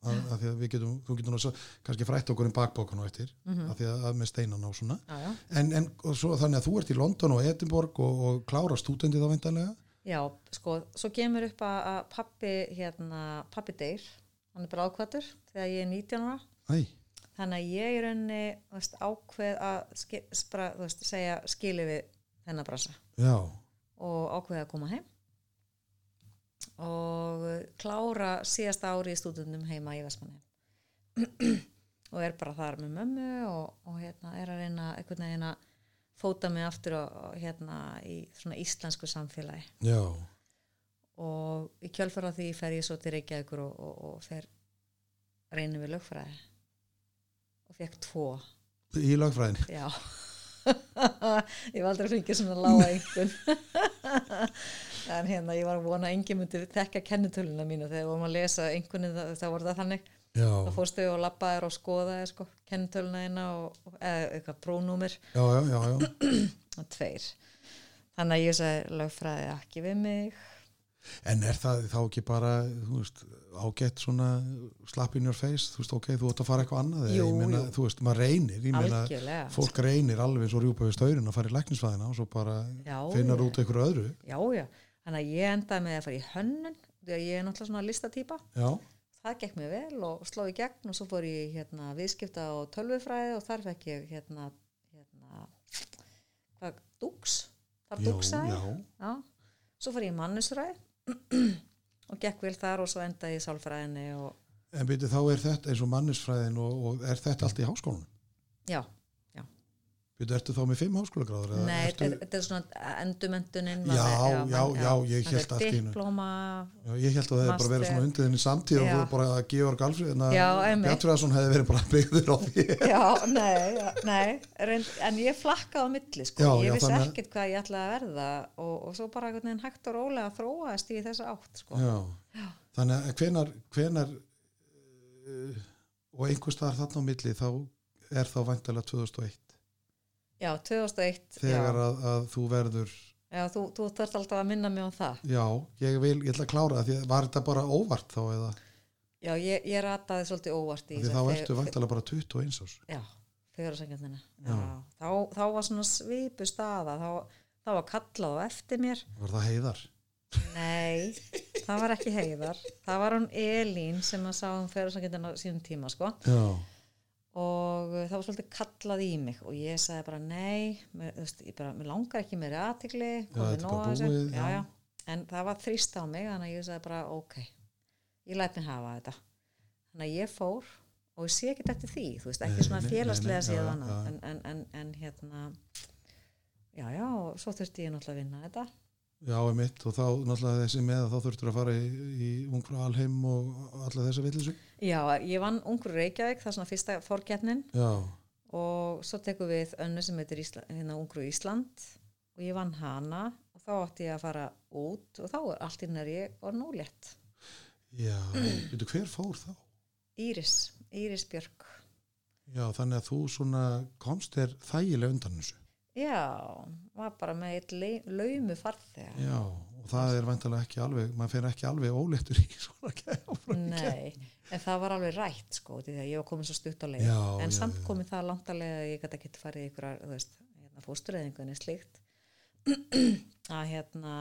að, að því að við getum, þú getum náttúrulega kannski frætt okkur um bakpokan og eftir Mhm. að því að, með steinan á svona. Já, já. En, en og svo, þannig að þú ert í London og Edinborg og, og klára stúdendi þá veintanlega Já, sko, svo kemur upp að, að pappi, hérna, pappi deyr, hann er bara ákvæður þegar ég er 19 ára. Æ, Þannig að ég þú veist, ákveð að ski, spra, veist, segja skili við þennan brasa. Já, og ákveð að koma heim. Og klára síðasta ári í stúdendum heima í Vestmanni og er bara þar með mömmu og, og hérna er að reyna einhvern veginn að fóta mig aftur og hérna í svona íslensku samfélagi. Já. Og í kjölfara því fer ég svo til Reykjavíkur og, og, og fer reynir við lögfræði. Og fekk tvo. Í lagfræðin já. Ég var aldrei að fengja svona lága einhvern en hérna ég var að vona að enginn myndi þekka kennitöluna mínu þegar við vorum að lesa einhvern þá voru það þannig þá fórstu og labbaðir og skoðaði sko, kennitöluna eina eða eitthvað prónúmir og tveir. Þannig að ég sagði lögfræði ekki við mig. En er það þá ekki bara veist, ágætt svona slap in your face, þú veist, ok, þú ert að fara eitthvað annað Jú, ég meina, jú. þú veist, maður reynir ég meina, fólk reynir alveg og rjúpa við staurin að fara í læknisfæðina og svo bara Já, finnar já. út einhverju öðru. Já, já, þannig að ég endaði með að fara í hönnun því að ég er náttúrulega svona listatýpa já, það gekk mér vel og sló í gegn og svo fór ég hérna, viðskipta og tölvufræði og þar fekk ég hérna, hérna hvað, dúks þar dúksaði svo fór ég í mannusfræði og gekk vel þar og svo endaði ég í sálfræðinni og en byrju þá er þetta eins og mannisfræðin og, og er þetta allt í háskólanum? Já, byrju, ertu þá með fimm háskólagráður nei, ertu, þetta er svona endumöntunin Já, já, já, ég hélt allt í einu. diplóma já, ég held að það hefði bara verið svona undir þenni samtíð og Já. þú bara að Georg Alfred Já, einmitt. Bjartfræðarsson hefði verið bara byggður á því Já, nei, já, nei reynd, en ég flakkaði á milli sko. Já, ég já, vissi þannig að- ekkert hvað ég ætlaði að verða og, og svo bara hægt og rólega þróaðist í þessa átt sko. Já, þannig að hvenar, hvenar uh, og einhver staðar þarna á milli þá er þá væntalega 2001 Já, 2001 þegar já, að, að þú verður já, þú, þú þarft alltaf að minna mig um það. Já, ég vil, ég ætla að klára það var þetta bara óvart þá eða? Já, ég, ég rataði svolítið óvart í því þá ertu væntalega bara 21 árs. Já, fegurasengjarnina Já. Já, þá, þá var svona svipu staða þá, þá var kallað á eftir mér. Var það heiðar? Nei, það var ekki heiðar. Það var hún Elín sem að sá um fegurasengjarnina sínum tíma sko. Já, og uh, það var svolítið kallað í mig og ég sagði bara nei mér, veist, ég bara, mér langar ekki meiri aðtikli þetta en það var þrýst á mig þannig að ég sagði bara ok ég læt mér hafa þetta. Þannig að ég fór og ég sé ekki eftir því þú veist, ekki Nei, svona félagslega síðan já, já. en, en, en, en hérna já, já, og svo þurfti ég náttúrulega að vinna þetta. Já, er mitt og þá náttúrulega þessi með að þá þurftur að fara í, í ungfrá alheim og alla þessa villisu já, ég vann ungur Reykjavík það er svona fyrsta fórgjarnin já, og svo tekum við önnu sem heitir Ísla, hérna Ungru Ísland. Og ég vann hana. Og þá átti ég að fara út og þá er allt inn er ég og núlétt já, veitu hver fór þá? Íris, Íris Björk. Já, þannig að þú svona komst þér þægilega undan þessu. Já, var bara með eitt laumu farþega. Já, og það er vantilega ekki alveg, maður fyrir ekki alveg óléttur í svona kæfra. nei, en það var alveg rætt sko, því að ég var komin svo stutt á leið Já, en já, samt já. komin það langt að leið að ég gæti ekki farið ykkur þú veist, hérna, fóstureyðingunni slíkt að hérna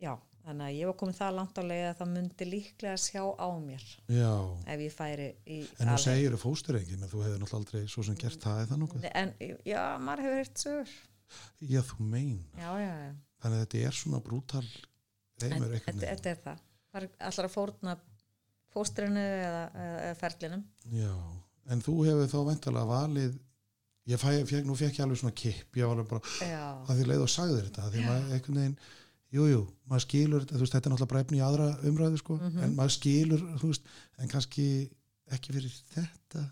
já, þannig að ég var komin það langt á leið að það myndi líklega sjá á mér Já, ef ég færi í en alheim. segir þú fósturengin, en þú hefur náttúrulega aldrei svo sem gert það eða nokkuð. en já, maður hefur hýrt sögur Já, þú mein. já, já, já, Þannig að þetta er svona brútal þetta er það var allar að fórna fóstrinu eða, eða, ferlinum. Já, en þú hefur þá væntalega valið ég fæ, fekk, nú fekk ég alveg svona kipp ég var alveg bara, já, að því leið og sagði þetta því maður einhvern veginn, jú, jú maður skilur, þú veist, þetta er náttúrulega breyfni í aðra umræðu, sko, Mhm. en maður skilur þú veist, en kannski ekki fyrir þetta,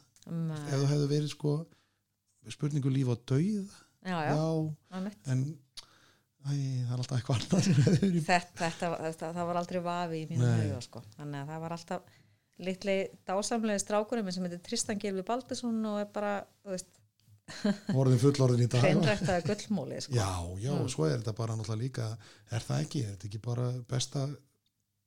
ef þú hefðu verið sko, spurningu líf og dauð já, já, já, en æ, það er alltaf eitthvað annað þetta, þetta, þetta, það var aldrei vafi í mínu huga sko. þannig að það var alltaf litli dásamlega strákurinn sem heitir Tristan Gilvi Baldursson og er bara, þú veist, orðin fullorðin í dag hreinræktaði gullmóli sko. Já, já, Mm. svo er þetta bara náttúrulega líka, er það ekki, er þetta ekki bara besta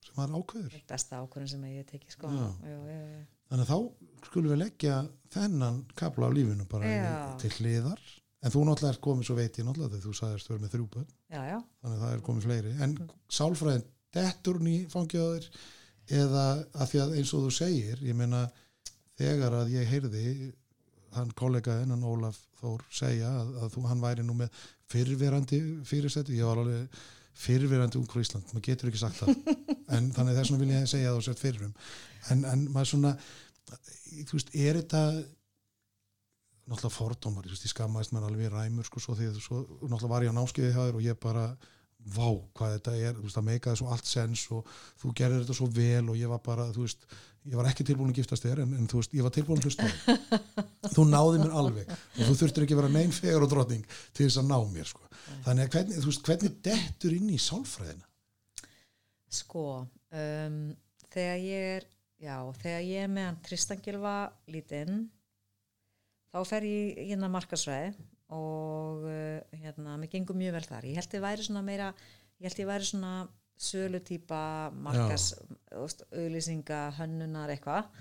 sem maður ákveður? besta ákvörðin sem ég hef tekið sko. Já. já, já. Þannig að þá skulum við leggja þennan kapla af lífinu bara til hliðar. En þú náttúrulega ert komið svo veit ég náttúrulega þegar þú sagðist verið með þrjú börn, já, já. þannig að það er komið fleiri. En Mm. sálfræðin, dettur hún í fangjöður eða að því að eins og þú segir, ég meina þegar að ég heyrði hann kollega hennan Ólaf Þór segja að, að þú, hann væri nú með fyrrverandi fyrirsetti, ég var alveg fyrrverandi ung frá Ísland, maður getur ekki sagt það en þannig þess vegna vil ég segja að þú sett fyrrum en, en maður svona þú veist, er þetta náttúrulega fordómar, ég, skammaðist mér alveg ræmur sko, svo því að svo, náttúrulega var ég á námskeiði hjá þér og ég bara vá hvað þetta er, þú veist, það meikaði svo allt sens og þú gerir þetta svo vel og ég var bara, þú veist, ég var ekki tilbúin að giftast þér en, en þú veist, ég var tilbúin að hlusta þú náði mér alveg og þú þurftir ekki að vera neinn fegur og drottning til þess að ná mér, sko. Þannig að hvernig, þú veist, hvernig dettur inn í sálfræðina? sko um, þegar ég er já, þegar ég er með hann Tristan Gilva lítinn þá fer ég hérna markasvæði og uh, hérna, mér gengur mjög vel þar. Ég held ég væri svona meira ég held ég væri svona sölutýpa markas, auðlýsinga hönnunar eitthvað.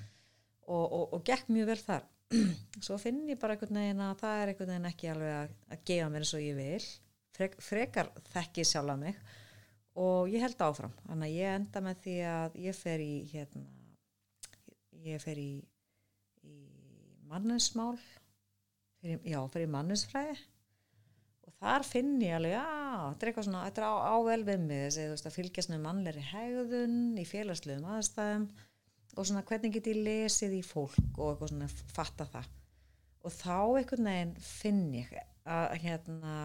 Og, og, og gekk mjög vel þar. Svo finn ég bara einhvern veginn að það er einhvern veginn ekki alveg að, að gefa mér eins og ég vil. Frek, frekar þekki sjálfa mig. Og ég held áfram. Þannig að ég enda með því að ég fer í hérna ég fer í, í mannesmál fyrir, já, í mannesfræði. Og þar finn ég alveg já, þetta er eitthvað svona, þetta er á, á vel við mig þessi, þú veist, að fylgjast með mannleiri hegðun í félagslegum aðstæðum og svona hvernig get ég lesið í fólk og eitthvað svona fatta það. Og þá einhvern veginn finn ég að hérna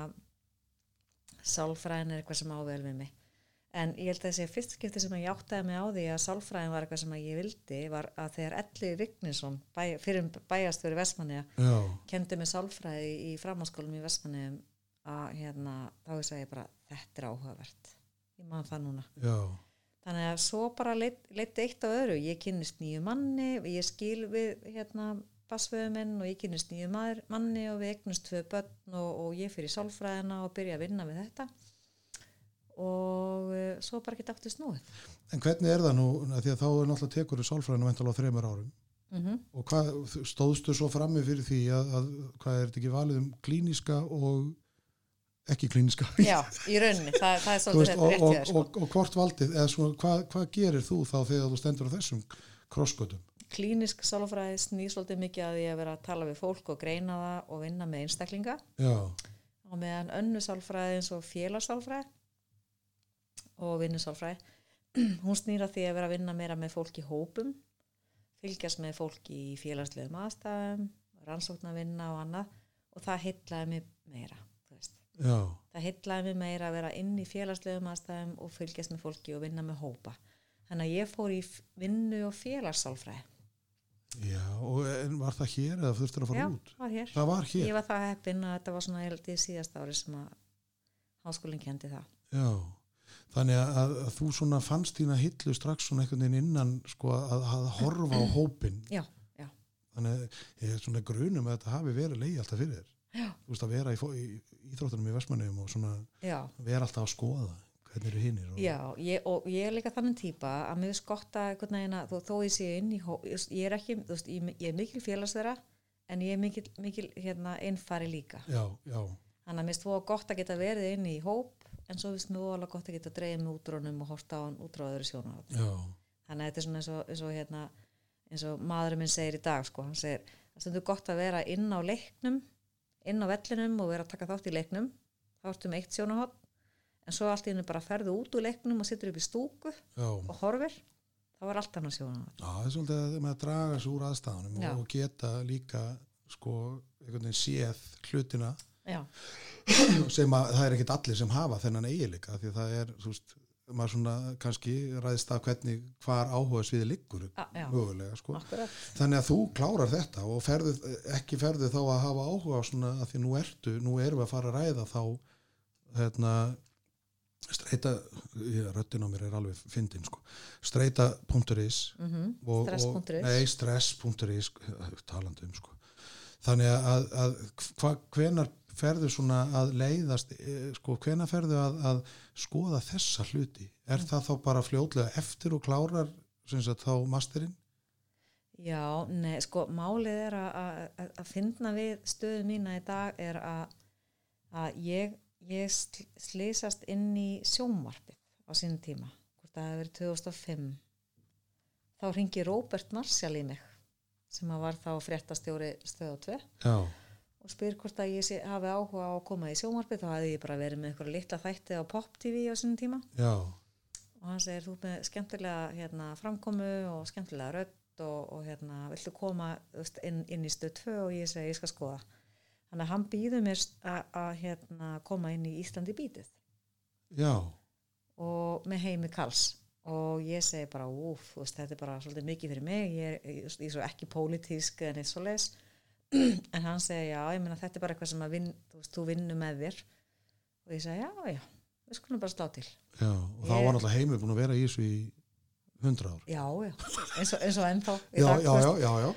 sálfræðin er eitthvað sem á vel við mig en ég held að þessi fyrst skipti sem ég áttaði mig á því að sálfræðin var eitthvað sem ég vildi var að þegar Elli Vignisson bæ, fyrir bæjastjóri Vestmanniða Já, kendi mig sálfræði í framháskólum í Vestmanniðum að hérna, þá ég segi bara þetta er áhugavert. Ég man það núna. Já, þannig að svo bara leitt, eitt á öðru. Ég kynnist nýju manni ég skil við hérna basföðu minn og ég kynnist nýju maður, manni og við eignust tvö börn og, og ég fyrir sálfræðina og byrja að vinna við þetta og uh, svo bara ekki aftur snúið. En hvernig er það nú því að þá er náttúrulega tekur í sálfræðinu væntalega á þreymur árum. Mm og hvað, stóðstu svo frammi fyrir því að, að hvað er þetta ekki valið um klíniska og ekki klíniska já, í rauninni, það, það er svolítið veist, þetta og, og, sko. og, og hvort valdið eða svona, hvað, hvað gerir þú þá þegar þú stendur á þessum krossgötum? Klínisk sálfræði snýr svolítið mikið að því að vera að tala við fólk og greina það og vinna með einstaklinga. Já, og meðan önnu sálfræði eins og félagssálfræði og vinnusálfræði hún snýra því að vera að vinna meira með fólk í hópum fylgjast með fólk í félagslegum aðstæðum rannsókn að vinna og annað og það heitlaði mig meira já, það heitlaði mig meira að vera inn í félagslegum aðstæðum og fylgjast með fólki og vinna með hópa. Þannig að ég fór í vinnu og félagssálfræði. Já og var það hér eða þurftur að fara já, út? var hér. Það var hér, ég var það heppin að þetta var svona held í síðasta ári sem að háskólinn kendi það. Já þannig að, að, að þú svona fannst þína hillu strax svona einhvern veginn innan sko að, að horfa á hópin já, já, þannig að ég er svona grunum að þetta hafi verið leið alltaf fyrir þér. Þú veist að vera í, fó- í íþróttunum í Vestmannum og svona já. vera alltaf að skoða hvernig eru hinnir og... Já, ég, og ég er líka þannig típa að mér að einhvern veginn að þó, þó ég sé inn í ég er ekki, þú veist, ég, ég er mikil félagsverða en ég er mikil, mikil hérna, innfari líka. já, já, Þannig að mér finnst þú gott að geta verið inn í hóp en svo finnst mér alveg gott að geta dreigð með útrónum og horta á hann útróður sjónar. já, Þannig að þetta er svona eins og, eins og, hérna, eins og maðurinn minn segir í dag, sko, hann segir það stundur gott að vera inn á leiknum, inn á vellinum og vera að taka þátt í leiknum, þá ertu með eitt sjónahotn en svo allt í henni bara ferðu út úr leiknum og sittur upp í stúku já, og horfir. Þá var allt annars sjóðan já, það er svolítið að að draga sig úr aðstæðanum Já. og, geta líka sko, séð hlutina já, sem að það er ekkit allir sem hafa þennan eiginleika því að það er, þú veist, maður svona kannski ræðist að hvernig hvar áhuga sviði liggur mögulega sko. þannig að þú klárar þetta og ferðu, ekki ferðu þá að hafa áhuga svona að því nú ertu, nú erum við að fara að ræða þá hérna streita, ég, röddin á mér er alveg fyndin sko, streita.is mm og, Stress.is. stress.is talandi um sko. Þannig að, að hva, hvenar ferðu svona að leiðast eh, sko, hvenar ferðu að, að skoða þessa hluti, er Mm. það þá bara fljótlega eftir og klárar sagt þá masterinn? Já, nei, sko, málið er að, að, að finna við stöðu mína í dag er að, að ég, ég sl- slysast inn í sjónvarpið á sínum tíma, hvort það hefur verið 2005. Þá ringi Róbert Marshall í mig, sem að var þá fréttastjóri stöðu 2 Já, og spyr hvort að ég sé, hafi áhuga á að koma í sjónvarpið, þá hefði ég bara verið með einhverja litla þætti á Pop TV á sínum tíma. Já, og hann segir þú með skemmtilega hérna, framkomu og skemmtilega rödd og, og hérna, viltu koma veist, inn, inn í stöð 2 og ég segi ég skal skoða. Þannig að hann býður mér að- hérna, koma inn í Íslandi bítið. Já, og með heimi Karls. Og ég segi bara úf, þetta er bara svolítið mikið fyrir mig. Ég er, ég, ég er svo ekki pólitísk en eitt svo les en hann segi já, ég meina þetta er bara eitthvað sem að vinn, þú veist, þú vinnur með þér. Og ég segi já, já, við skulum bara slá til. Já og þá Ég- var náttúrulega heimur búin að vera í þessu í hundra ár. já, já, eins og, eins og ennþá Já, dag, já, já, já, já,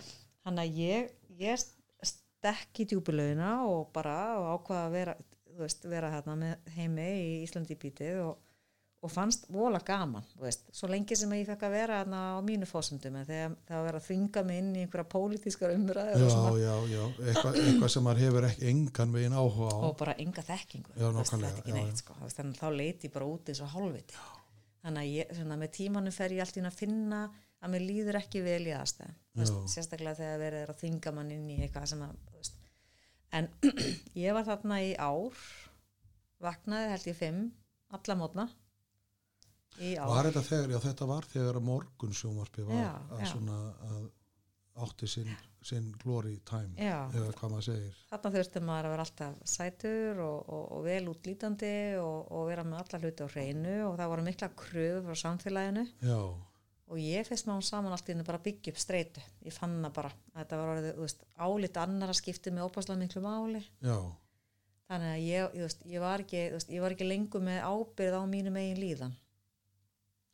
Þannig að ég, ég stekk í djúpulögina og bara og ákvaða að vera, þú veist, vera hérna með heimi í Íslandi bítið og, og fannst vola gaman, svo lengi sem ég fekk að vera á mínu fósundum þegar það var að þvinga mig inn í einhverja pólitískar umræður og já, já, já, eitthvað, eitthvað sem maður hefur ekki engan veginn áhuga á. og bara enga þekkingu, Já, veist, neitt, sko, þannig að þá leiti ég bara út eins og hálfviti. Þannig að ég, svona, með tímanum fer ég alltaf inn að finna að mér líður ekki vel í Já. sérstaklega þegar verið er að þvinga mann inn í eitthvað sem að, veist, en ég var þarna í ár, vaknaði held ég fimm, alla mótna. Var þetta þegar, já þetta var þegar að morgun sjómarpi var Já, að já. svona að átti sinn, sinn glory time Já. eða hvað maður segir. Þarna þurfti maður að vera alltaf sætur og, og, og vel útlítandi og, og vera með alla hluti á hreinu og það voru mikla kröfu frá samfélaginu. Já, og ég fyrst máum saman allt í henni bara að byggja upp streitu. Ég fann það bara, að þetta var orðið þú veist, álit annara skipti með opaslega miklu máli. Já, þannig að ég, ég, veist, ég, var ekki, veist, ég var ekki lengur með ábyrð á mínu megin líðan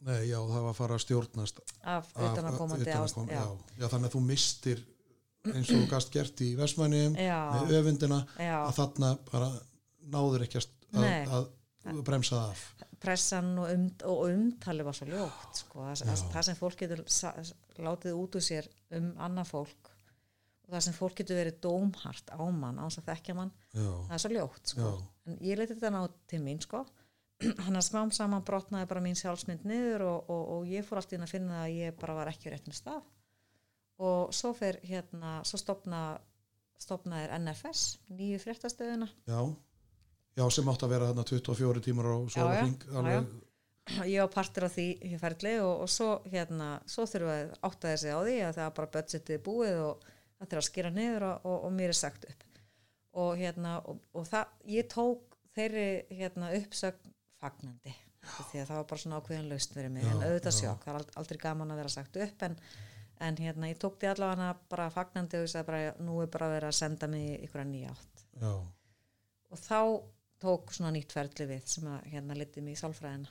nei, já, það var að fara að stjórnast af utanakomandi ást já. já, þannig að þú mistir eins og gast gert í Vestmænum Já. með öfundina Já. að þarna bara náður ekki að, að, að bremsa það af. pressan og, um, og umtali var svo ljótt sko. það, það, sem fólk getur látið út úr sér um annað fólk og það sem fólk getur verið dómhart á mann á þess að þekkja mann það er svo ljótt sko. En ég leiti þetta ná til mín sko. hann að smám saman brotnaði bara mín sjálfsmynd niður og, og, og ég fór alltaf inn að finna að ég bara var ekki á réttum stað. Og svo fer hérna svo stopna stopnaðir NFS, nýju fréttastöðuna já, já, sem átt að vera þarna 24 tímar á sólarhring já, alveg, ég á partur á því í ferli og, og svo hérna, svo þurfum við að átta þessi á því að það er bara budgetið búið og það þurfa að skýra niður og, og, og mér er sagt upp. Og hérna og, og það, ég tók þeirri hérna uppsögn fagnandi. Því að það var bara svona ákveðin laust fyrir mig Já, en auðvitað sjokk, það er ald- aldrei gaman að vera sagt upp en, en hérna ég tók því allavega bara fagnandi og ég sagði bara nú er bara verið að senda mig ykkur nýja átt. Já, og þá tók svona nýtt ferli við sem að hérna litið mig í sálfræðina.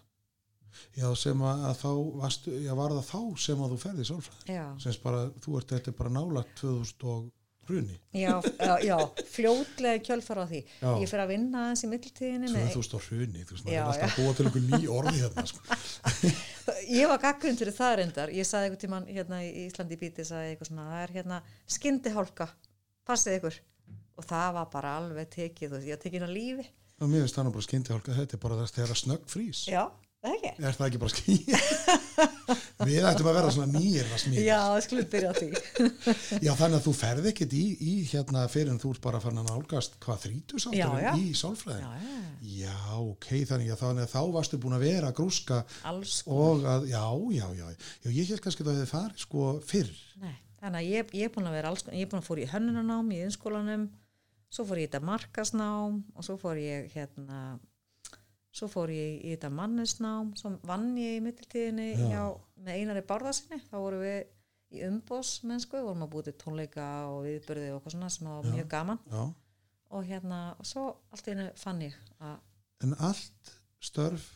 Já, sem að, að þá varstu, já, var það þá sem að þú ferði í sálfræði? Já, sem bara, þú ert þetta bara nálagt 2000 og bruni já, já, já fljótlega kjölfar á því. Já. Ég fyrir að vinna aðeins í mittiltíðinni með, 2000 og hruni, þú veist, Já, er alltaf að búa til einhver ný orði hérna, sko. ég var gaggrind fyrir það reyndar. Ég saði einhvern tímann hérna í Íslandi bíti, saði eitthvað svona, það er hérna skyndi hálka, passið ykkur. Og það var bara alveg tekið, þú veist, ég var tekið á lífi. og mér finnst það nú bara skyndi hálka þetta er bara þess þegar að snögg frís Já, það ekki. er það ekki bara skyndi við ættum að vera svona smíða Já, skulle byrja á því. Já, þannig að þú ferð ekkit í, í hérna fyrir en þú ert bara fann að nálgast hvað Já, þrítusátturinn já. í sálfræðin. Já, já, Já, ok, þannig að, þannig að þá varstu búin að vera grúska og að, já, já, já, já, ég held kannski að það hefði farið sko fyrr. Nei, þannig að ég, ég er búin að vera alls, ég er búin að fór í hönnunarnám í innskólanum, svo fór ég þetta markasnám og svo fór ég hérna, svo fór ég í þetta mannesnám, svo vann ég í mittiltíðinni með einari bárðarsinni, þá vorum við í umbós mennsku, vorum að búið til tónleika og viðbörði og eitthvað svona sem var mjög gaman. Já, og hérna, og svo allt einu fann ég að en allt störf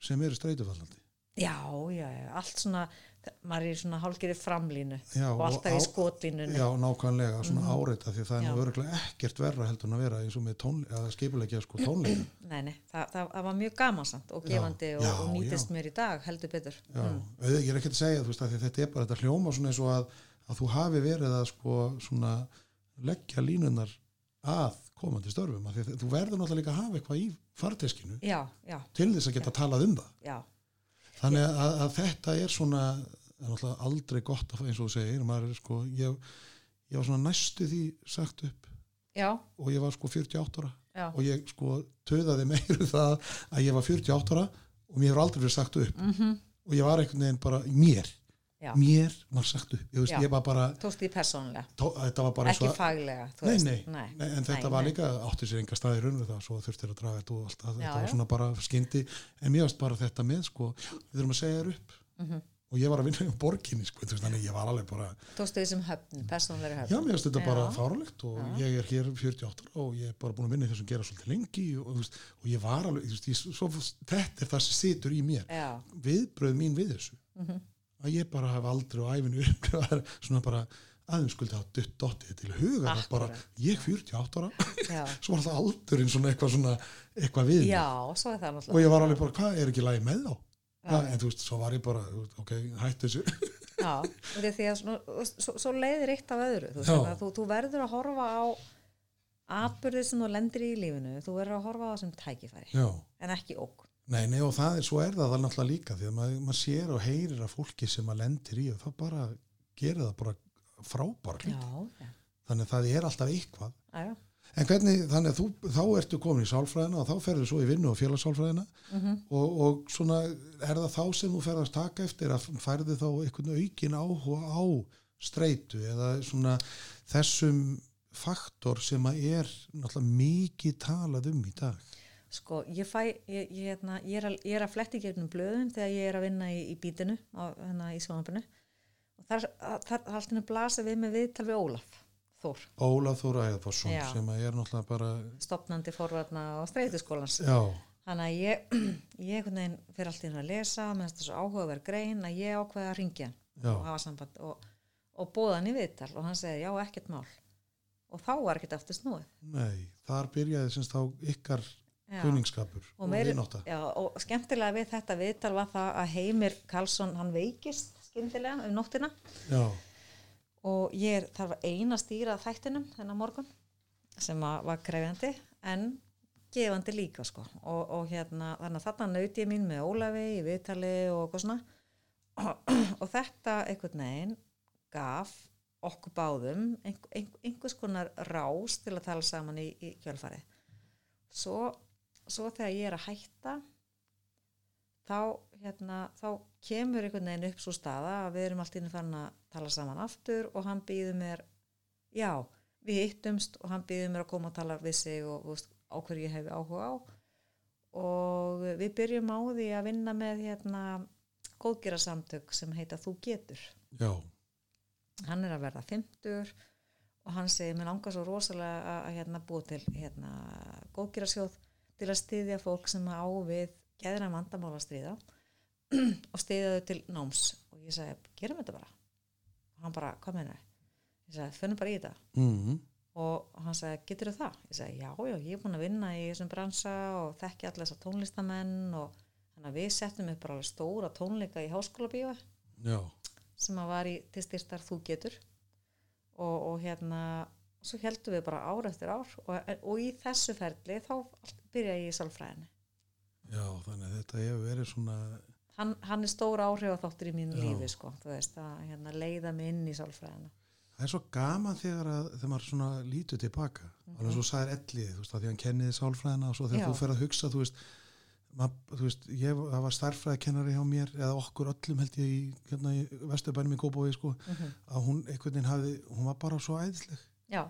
sem eru streitufallandi. já, já, já, allt svona maður er í svona hálfgerði framlínu Já, og alltaf og í skotlínunni Já, nákvæmlega, svona mm áreita því það er Já. nú örgulega ekkert verra heldur en að vera eins og með að skipulegja sko tónleika. Nei, nei, það, það, það var mjög gamansamt og Já, gefandi og, já, og nýtist já. mér í dag heldur betur. Já, auðvitað, ég er ekki að segja veist að þetta er bara þetta hljóma svona eins og að, að þú hafi verið að sko svona leggja línunar að komandi störfum af því að þú verður náttúrulega líka að hafa eitthvað í farteskinu Já, já, til þess að geta talað um það. Já, þannig að, að þetta er svona er aldrei gott að, eins og þú segir er sko, ég, ég var svona næstu því sagt upp. Já, og ég var sko 48 ára. Já, og ég sko töðaði meiru það að ég var 48 ára og mér hefur aldrei verið sagt upp. Mm og ég var einhvern veginn bara mér já. mér var sagt upp veist, Já. ég var bara, Tókst því persónlega, tó, var ekki og faglega, nei, nei, nei, en þetta var líka átti sér enga staði raun við það svo þurftir að draga þetta og allt Já, þetta var svona bara skyndi. En mér varst bara þetta með sko við þurfum að segja þér upp. Mhm. og ég var að vinna í borginni sko þannig ég var alveg bara Tókst því sem höfn, persónlega höfn. já, mér varst þetta Já. bara fáralegt og ég er hér 48 ára og ég er bara búin að vinna í þessum gera svolítið lengi og, veist, og ég var alveg, veist, ég, svo, þetta er það sem situr í mér. Viðbröð mín við þessu. Mhm. Að ég bara hef aldrei á æfinu upplifað svona bara aðeins skuldi hafa dutt dottið til huga að bara ég 48 ára. Svo var alltaf aldurinn svona eitthvað svona eitthvað við já, það og ég var alveg bara hvað er ekki lægi með þá? Ja, en þú veist svo var ég bara ok hættu þessu. Já, því að svona, svo, svo leiðir eitt af öðru, þú, veist, að þú, þú verður að horfa á atbyrðið sem þú lendir í lífinu, þú verður að horfa á það sem tækifæri, já. en ekki ók. Nei, nei, og það er, svo er það það náttúrulega líka því að maður, maður sér og heyrir að fólki sem maður lendir í og það bara gerir það bara. Já, já, Þannig að það er alltaf eitthvað. já. En hvernig, þannig að þú, þá ertu komin í sálfræðina og þá ferður svo í vinnu og félagssálfræðina Mhm. og, og svona er það þá sem þú ferðast taka eftir að færði þá einhvern aukin áhuga á streitu eða svona þessum faktor sem að er náttúrulega mikið talað um í dag. Sko, ég fæ, ég, ég, hérna, ég, er að, ég er að fletti gegnum blöðum þegar ég er að vinna í, í bítinu, á, hérna í sjónabinu og þar, þar haldinu blasa við með viðtal við Ólaf Þór, Ólaf Þóra Eðforsson Já. sem er náttúrulega bara, stopnandi forvarna og streytuskólans. já, Þannig að ég, fyrir allt í hérna að lesa, með svo áhugaverð grein að ég ákveði að ringja og hafa samband og, og bóða hann í viðtal og hann segi já, ekkert mál. Og þá var ekkert aftur snúið. nei, þar byrjaði semst þá ykkar. Kunningskapur og, og vinátta. já, og skemmtilega við þetta viðtal var það að Heimir Karlsson hann veikist skyndilega um nóttina. Já, og ég er, þarf að eina stýra þættinum þennan morgun sem að var krefjandi en gefandi líka sko. Og, og hérna þannig að þarna nauti ég mín með Ólafi í viðtali og eitthvað svona. Og, þetta einhvern veginn gaf okkur báðum einhver, einhver, einhvers konar rás til að tala saman í, í kjölfarið. Svo, svo þegar ég er að hætta þá, hérna, þá kemur einhvern veginn upp svo staða að við erum allt inni farin að tala saman aftur og hann býður mér já, við hittumst og hann býður mér að koma og tala við sig og veist, á hverju ég hefi áhuga á. Og við byrjum á því að vinna með hérna góðgerasamtök sem heita Þú getur. Já, hann er að verða 50 og hann segir, mér langar svo rosalega að, að hérna, búa til hérna, góðgerasjóð til að styðja fólk sem á við geðra vandamál að stríða og styðja þau til náms. Og ég sagði, gerum þetta bara. Og hann bara, hvað meina ég sagði, finnum bara í þetta. Mm og hann sagði, getur það? ég sagði, já, já, ég er búin að vinna í þessum bransa og þekki allir þessar tónlistamenn og þannig að við settum upp bara stóra tónleika í háskóla já, sem að var í til styrtar þú getur. Og, og hérna svo heldum við bara ár eftir ár og, og í þessu ferli þá byrja ég í sálfræðinni já, þannig að þetta hefur verið svona, hann, hann er stór áhrif á þáttur í mínu Já. lífi sko, þú veist, að hérna, leiða mig inn í sálfræðina Það er svo gaman þegar, að, þegar maður svona lítur tilbaka. Alveg svo sagðir ellið, þú veist, að því hann kenniði sálfræðina og svo þegar Já. þú fer að hugsa, þú veist, mað, þú veist, ég var starffræðikennari hjá mér, eða okkur öllum held ég í, hérna í Vesturbænum í Kópói, sko, Mhm. að hún einhvern veginn hafði, hún var bara svo æðisleg. Já,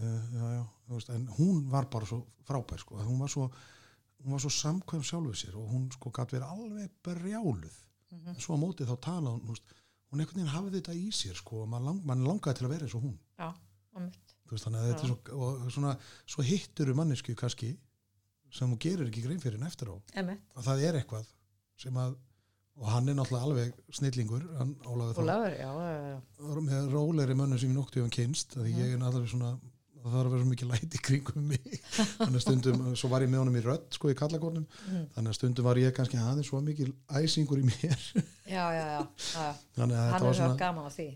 já, já, já, þú veist, en hún var bara svo frábær, sko, hún var svo, svo samkvæm sjálfuð sér og hún sko gæti verið alveg brjáluð. Mhm. Svo á móti þá tala hún, veist, hún einhvern veginn hafði þetta í sér sko og mann lang, man langaði til að vera eins og hún. Já, veist þannig að þetta er svo og svona, svo hittur um mannesku kannski sem hún gerir ekki grein fyrir en eftir á. Að það er eitthvað sem að og hann er náttúrulega alveg snillingur hann Ólafur Ólafur, já, já, já. með rólegri mönnum sem ég nokti um kynst að ég er náttúrulega svona það þarf að vera svo mikið læti kringum mig. Þannig að stundum, svo var ég með honum í rödd sko í kallakórnum, Mhm. þannig að stundum var ég kannski aðeins svo mikið æsingur í mér. Já, já, já, já. þannig að hann er svo svona gaman á því.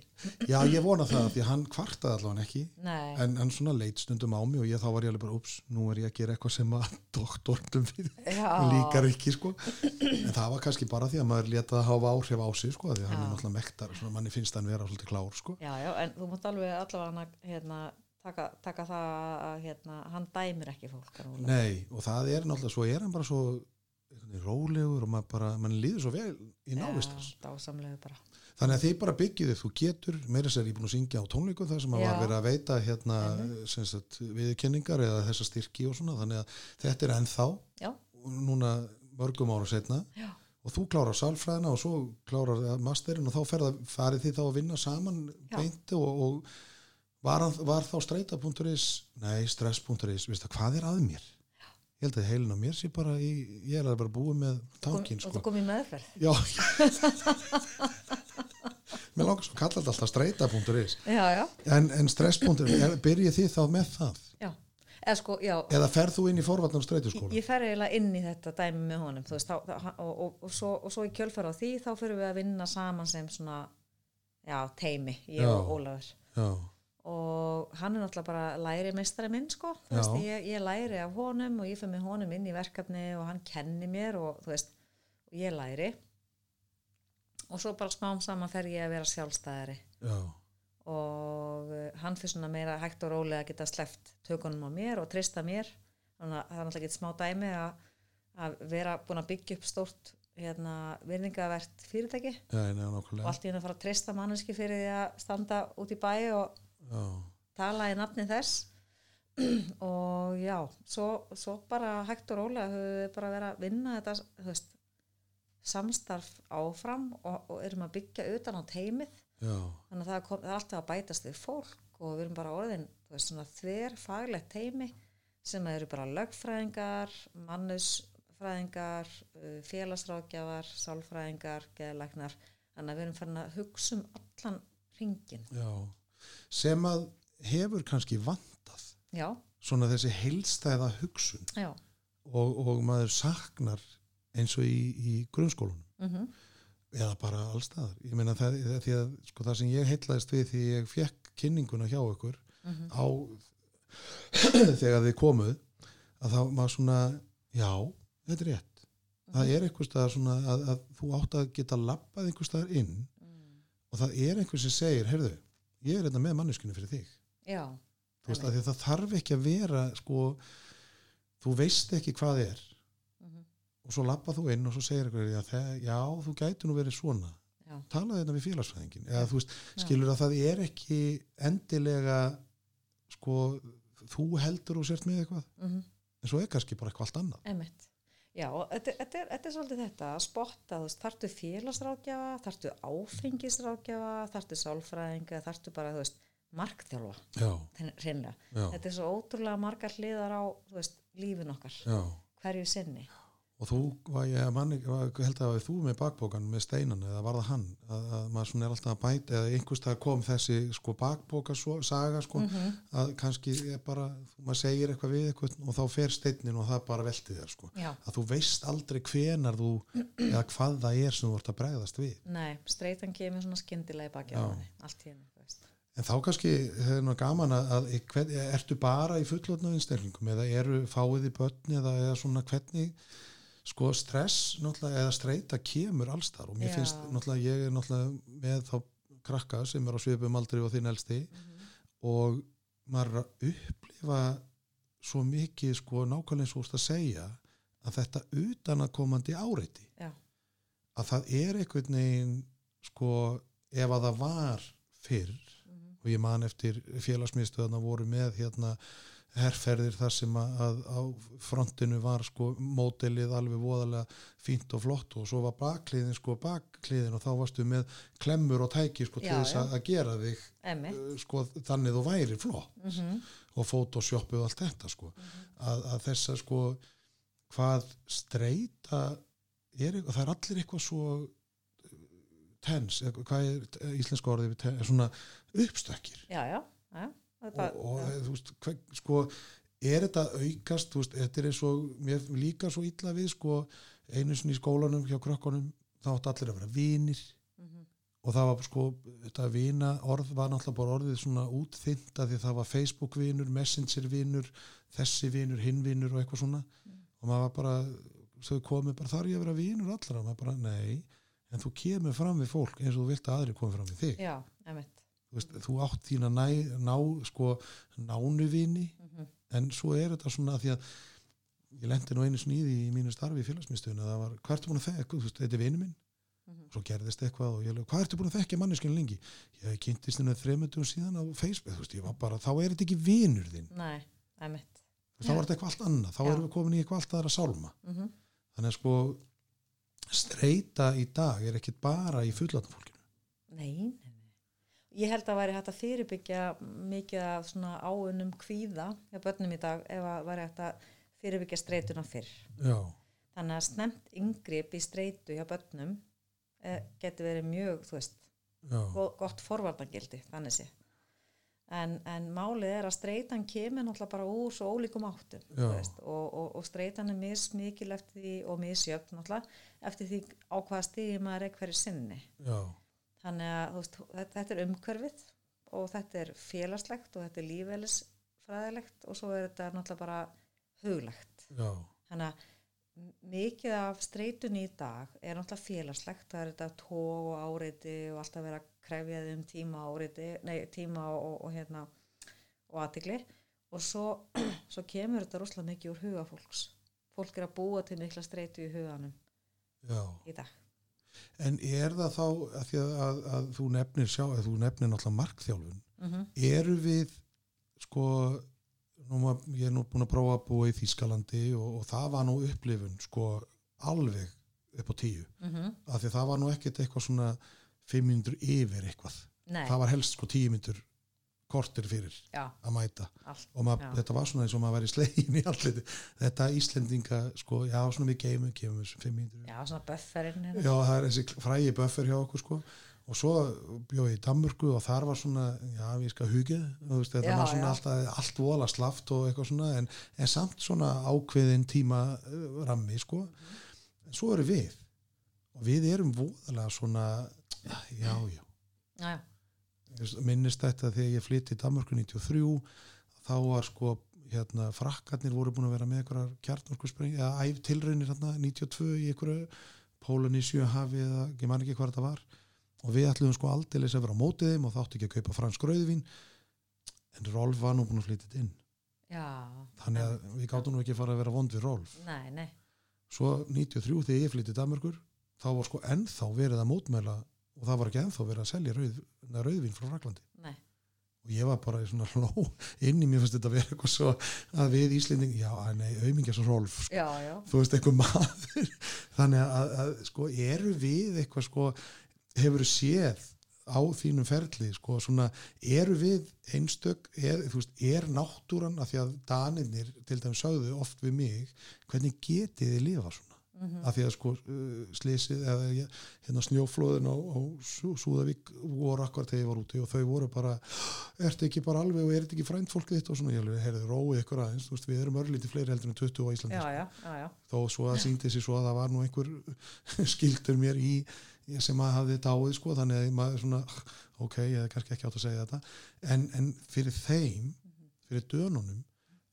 Já, ég vona það því að hann kvartaði allavega ekki. En hann svona leit stundum á mig og ég þá var ég alveg bara, ups, nú er ég að gera eitthvað sem að doktornum fyrir já, líkar ekki sko. En það var kannski bara því að maður leta það hafa áhrif á sig sko því að hann er náttúrulega mektar manni finnst hann vera svolítið klár sko. Já, já, en þú mátt alveg allavega hérna, taka, taka það að hérna, hann dæmir ekki fólk. Nei, og það er náttúrulega svo er hann bara svo rólegur og maður bara, mann líður svo vel í návist hans. já, dásamlegu bara Þannig að þið bara byggið þið, þú getur, meira sér ég búin að syngja á tónleikum þar sem að var verið að veita hérna sem sagt, viðurkenningar eða þessa styrki og svona, þannig að þetta er ennþá já, núna mörgum ára setna já, og þú klárar sálfræðina og svo klárar masterinn og þá ferða, farið þið þá að vinna saman Já. beint og, og var, var þá streita.is nei, stress.is, veistu hvað er að mér? Ég held að heilin á mér sé bara í, ég er að bara búið með tankin og sko. þú kom í meðferð. Já. Mér langar svo að kalla þetta alltaf já, en, en stress.is, byrjið þið þá með það? Já. Eða sko, eða ferð þú inn í forvarnar streituskóla ég fer eiginlega inn í þetta dæmi með honum veist, þá, þá, og, og, og, svo, og svo í kjölfæra á því þá fyrir við að vinna saman sem svona já, teimi, ég Já. og Ólafur. Já, og hann er náttúrulega bara læri meistari minn sko, þú veist, ég, ég læri af honum og ég fyrir með honum inn í verkefni og hann kenni mér og þú veist og ég læri. Og svo bara smám saman fer ég að vera sjálfstæðari. Já, og uh, hann fyrir svona meira hægt og rólega að geta sleppt tökunum á mér og trista mér. Þannig að það er náttúrulega ekki smá dæmi að, að vera búin að byggja upp stórt hérna, virðingavert fyrirtæki. Já, og allt í henni að fara að trista manneski fyrir því að standa út í bæ og já, tala í nafni þess. Og já svo, svo bara hægt og rólega höfum við bara verið að vinna þetta veist, samstarf áfram og, og erum að byggja utan á teimið já, þannig að það kom, það er alltaf að bætast við fólk og við erum bara orðin veist, svona þver faglegt teimi sem eru bara lögfræðingar mannusfræðingar uh, félagsráðgjafar, sálfræðingar geðlæknar, þannig að við erum farin að hugsa um allan ringin já sem að hefur kannski vantað já, svona þessi heilstæða hugsun og, og maður saknar eins og í, í grunnskólunum mm eða bara allstaðar ég meina það, það, sko, það sem ég heitlaðist við því ég fekk kynninguna hjá ykkur Mhm. á þegar þið komuð að þá maður svona já, þetta er rétt. Það er einhvers staðar svona að, að þú átt að geta lappað einhvers staðar inn og það er einhver sem segir heyrðu, ég er þetta með manneskinu fyrir þig. Já, þú veist, að því að það þarf ekki að vera sko, þú veist ekki hvað er. Mhm. og svo lappað þú inn og svo segir eitthvað já, já þú gæti nú verið svona. Já, talaði þetta við félagsfræðingin eða þú veist, skilur að það er ekki endilega sko, þú heldur og sért með eitthvað. Mm en svo er kannski bara eitthvað allt annað. Emitt Já, þetta, þetta, er, þetta er svolítið þetta að spotta, þú veist, þartu félagsráðgjafa, þartu áfengisráðgjafa, þartu sálfræðinga, þartu bara, þú veist, markþjálfa, já, já, Þetta er svo ótrúlega margar hliðar á, þú veist, lífin okkar, já. hverju sinni. Og þú, var ég manni held að þú með bakbókan með steinan eða var það hann, að, að maður svona er alltaf að bæta eða einhvers það kom þessi sko bakbóka svo, saga sko Mhm. að kannski bara, maður segir eitthvað við eitthvað og þá fer steinin og það bara velti þér sko. Já, að þú veist aldrei hvenar þú eða hvað það er sem þú ert að bregðast við. Nei, streitan kemur svona skyndilega í baki allt í henni, en þá kannski það er nú gaman að, að hvern, ertu bara í fullotna einstellingum eða eru fáið í börn eða, eða svona hvernig sko stress eða streyta kemur allstar og mér Já. finnst náttúrulega ég er náttúrulega með þá krakka sem er á svipum aldrei og þinn elsti Mhm. og maður að upplifa svo mikið sko nákvæmlega eins og ert að segja að þetta utanakomandi áreiti já, að það er einhvern veginn sko ef að það var fyrr Mhm. og ég man eftir félagsmiðstöðana voru með hérna herrferðir þar sem að, á frontinu var sko mótelið alveg voðalega fínt og flott og svo var bakkliðin sko bakkliðin og þá varstu með klemmur og tæki sko til þess að, gera þig emmi uh, sko þannig þú væri flott mm og photoshoppu og allt þetta sko. Að, að þess að sko hvað streyta er, eitthvað- það er allir eitthvað svo uh, tens, hvað er íslenska orðið tens, svona uppstökkir. Já, já, já, þetta, og, og já. þú veist, hver, sko er þetta aukast, þú veist, þetta er eins og mér líka svo illa við sko einu sinni í skólanum hjá krökkunum þá áttu allir að vera vinir. Mhm. og það var sko, þetta vina orð var náttúrulega bara orðið svona útþynnt að því það var Facebook vinur, Messenger vinur þessi vinur, hinn vinur og eitthvað svona. Og maður var bara þau komið bara þar ég að vera vinur allra? Og maður bara, nei, en þú kemur fram við fólk eins og þú vilt að aðri komið fram við þig. Já, emmitt þú, veist, þú átt þína næ, ná sko nánuvini Mhm. en svo er þetta svona því að ég lendi nú einu sníði í mínu starfi í félagsmyndstöðun að það var, hvað ertu búin að þekka, þetta er vinu minn. Mhm. svo gerðist eitthvað og ég leið, hvað ertu búin að þekka manneskinu lengi? Ég kynntist henni þreymundum síðan á Facebook, veist, ég var bara, þá er þetta ekki vinur þinn, nei, emmitt Þú veist, þá var þetta eitthvað allt annað, þá Já. erum við komin í eitthvað allt aðra sálma, mm þannig að sko streyta í dag er ekkit bara í fullatna fólkinu. Nei, nei, nei. Ég held að væri hægt að fyrirbyggja mikið af svona áunum kvíða hjá börnum í dag ef að væri hægt að fyrirbyggja streituna fyrr. já, Þannig að snemt yngripp í streitu hjá börnum eh, getur verið mjög, þú veist, go- gott forvarnagildi, þannig sé. En, en málið er að streitan kemur náttúrulega bara úr svo ólíkum áttum veist, og, og, og streitan er mismikil eftir því og misjöfn náttúrulega eftir því á hvaða stíði maður er hverju sinni. já, Þannig að veist, þetta, er umhverfið og þetta er félagslegt og þetta er lífælisfræðilegt og svo er þetta náttúrulega bara huglegt. já, Þannig að mikið af streitun í dag er náttúrulega félagslegt. Það er þetta tóg og áreiti og alltaf vera að krefja þið um tíma, áreiti, nei, tíma og, og, og hérna og aðtigli og svo, svo kemur þetta rosalega mikið úr huga fólks. Fólk er að búa til mikla streitu í huganum já í dag. En er það þá að að, að, að þú nefnir sjá, að þú nefnir náttúrulega markþjálfun, Mm eru við sko, nú, ég er nú búin að prófa að búa í Þýskalandi og, og það var nú upplifun sko alveg upp á tíu, -hmm. af því að það var nú ekkert eitthvað svona fimm myndur yfir eitthvað, Nei, það var helst sko tíu myndur kortir fyrir já, að mæta. Allt. og mað, þetta var svona eins og maður væri slegin í allir, þetta Íslendinga sko, já svona við geimum, kemum þessum fimm myndur Já, svona bufferinn hérna. Já, það er þessi frægi buffer hjá okkur sko. Og svo bjóð ég í Danmörku og þar var svona, já, við skal hugja þetta Já, var svona alltaf allt vola slaft og eitthvað svona en, en samt svona ákveðin tíma uh, rammi sko. En svo eru við. Og við erum voðalega svona já, já, já Já, minnist þetta þegar ég flytti í Danmörku 93 þá var sko hérna frakkarnir voru búin að vera með einhverjar kjarnorkusprengi, eða æf tilraunir hérna 92 í einhverju Pólanísju hafi eða ég man ekki hvað þetta var og við ætlum sko aldeilis að vera á mótið þeim og þáttu ekki að kaupa fransk rauðvín en Rolf var nú búin að flytja inn Já. þannig að við gáttum nú ekki að fara að vera vond við Rolf Nei, nei. svo 93 þegar ég flytti í Danmörkur þá var sko ennþá verið að mótmæla og það var ekki ennþá verið að selja rauð, rauðvín frá Fraklandi Nei. og ég var bara í svona hló inn í mér fannst þetta að vera eitthvað svo að við Íslending, já, nei, aumingja svo Rolf sko. Já, já. þú veist, eitthvað maður þannig að, að, sko, eru við eitthvað, sko, hefur séð á þínum ferli, sko, svona eru við einstök er, þú veist, er náttúran af því að danirnir, til dæmis sögðu oft við mig, hvernig getið þið lifa svona af því að sko uh, slísið eða hérna snjóflóðin á, á Sú- Súðavík voru akkurat þegar ég var úti og þau voru bara ertu ekki bara alveg og er þetta ekki frænt fólkið þitt? Og svona, ég heyrðu, róið ykkur aðeins veist, við erum örlítið fleiri heldur en 20 á Íslandi Já, sko. já, já, já. þó svo að síndi sér svo að það var nú einhver skildur mér í í- sem að hafði dáið sko þannig að maður svona, ok, ég hef kannski ekki átt að segja þetta. En, en fyrir þeim fyrir dönunum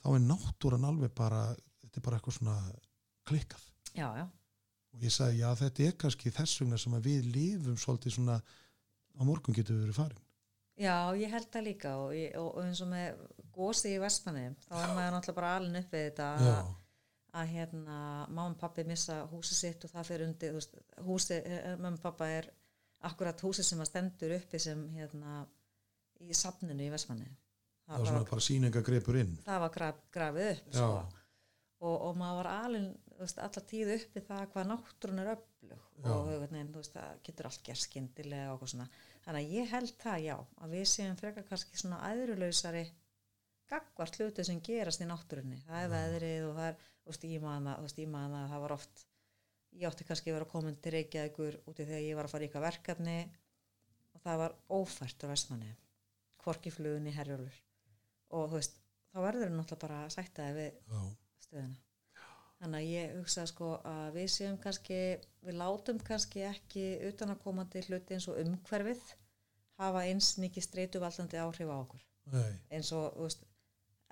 þá er náttúran alveg bara, þetta er bara eitthvað svona klikkað já, já, og ég sagði já þetta er kannski þess vegna sem við lifum svolítið svona á morgun getur við verið farin. Já, ég held það líka og, og, og eins og með gósi í Vestmanni þá er maður náttúrulega bara alin upp við þetta já, að, að hérna mamma og pappi missa húsi sitt og það fyrir undir veist, húsi, eh, mamma og pappa er akkurat húsi sem að stendur uppi sem hérna í safninu í Vestmanni það var svona bara sýningagripur inn. Það var graf, grafið upp sko. og, og maður var alveg veist, alla tíð uppi það hvað náttúrun er öflug Já. og veginn, veist, það getur allt gerð skyndilega og svona. Þannig að ég held það já að við séum frekar kannski svona æðrulausari gagvart hlutu sem gerast í náttúrunni. Það er veðrið og það er þú veist, ég man að, að það var oft ég átti kannski að vera komin til Reykjavíkur úti þegar ég var að fara í eitthvað verkefni og það var ófært á vestmanni hvorki flugunni herjólfur. Og þú veist, þá verður það náttúrulega bara að sætta þig við stöðuna þannig að ég hugsa sko að við séum kannski við látum kannski ekki utanakomandi hluti eins og umhverfið hafa eins mikið streituvaldandi áhrif á okkur. Nei, eins og veist,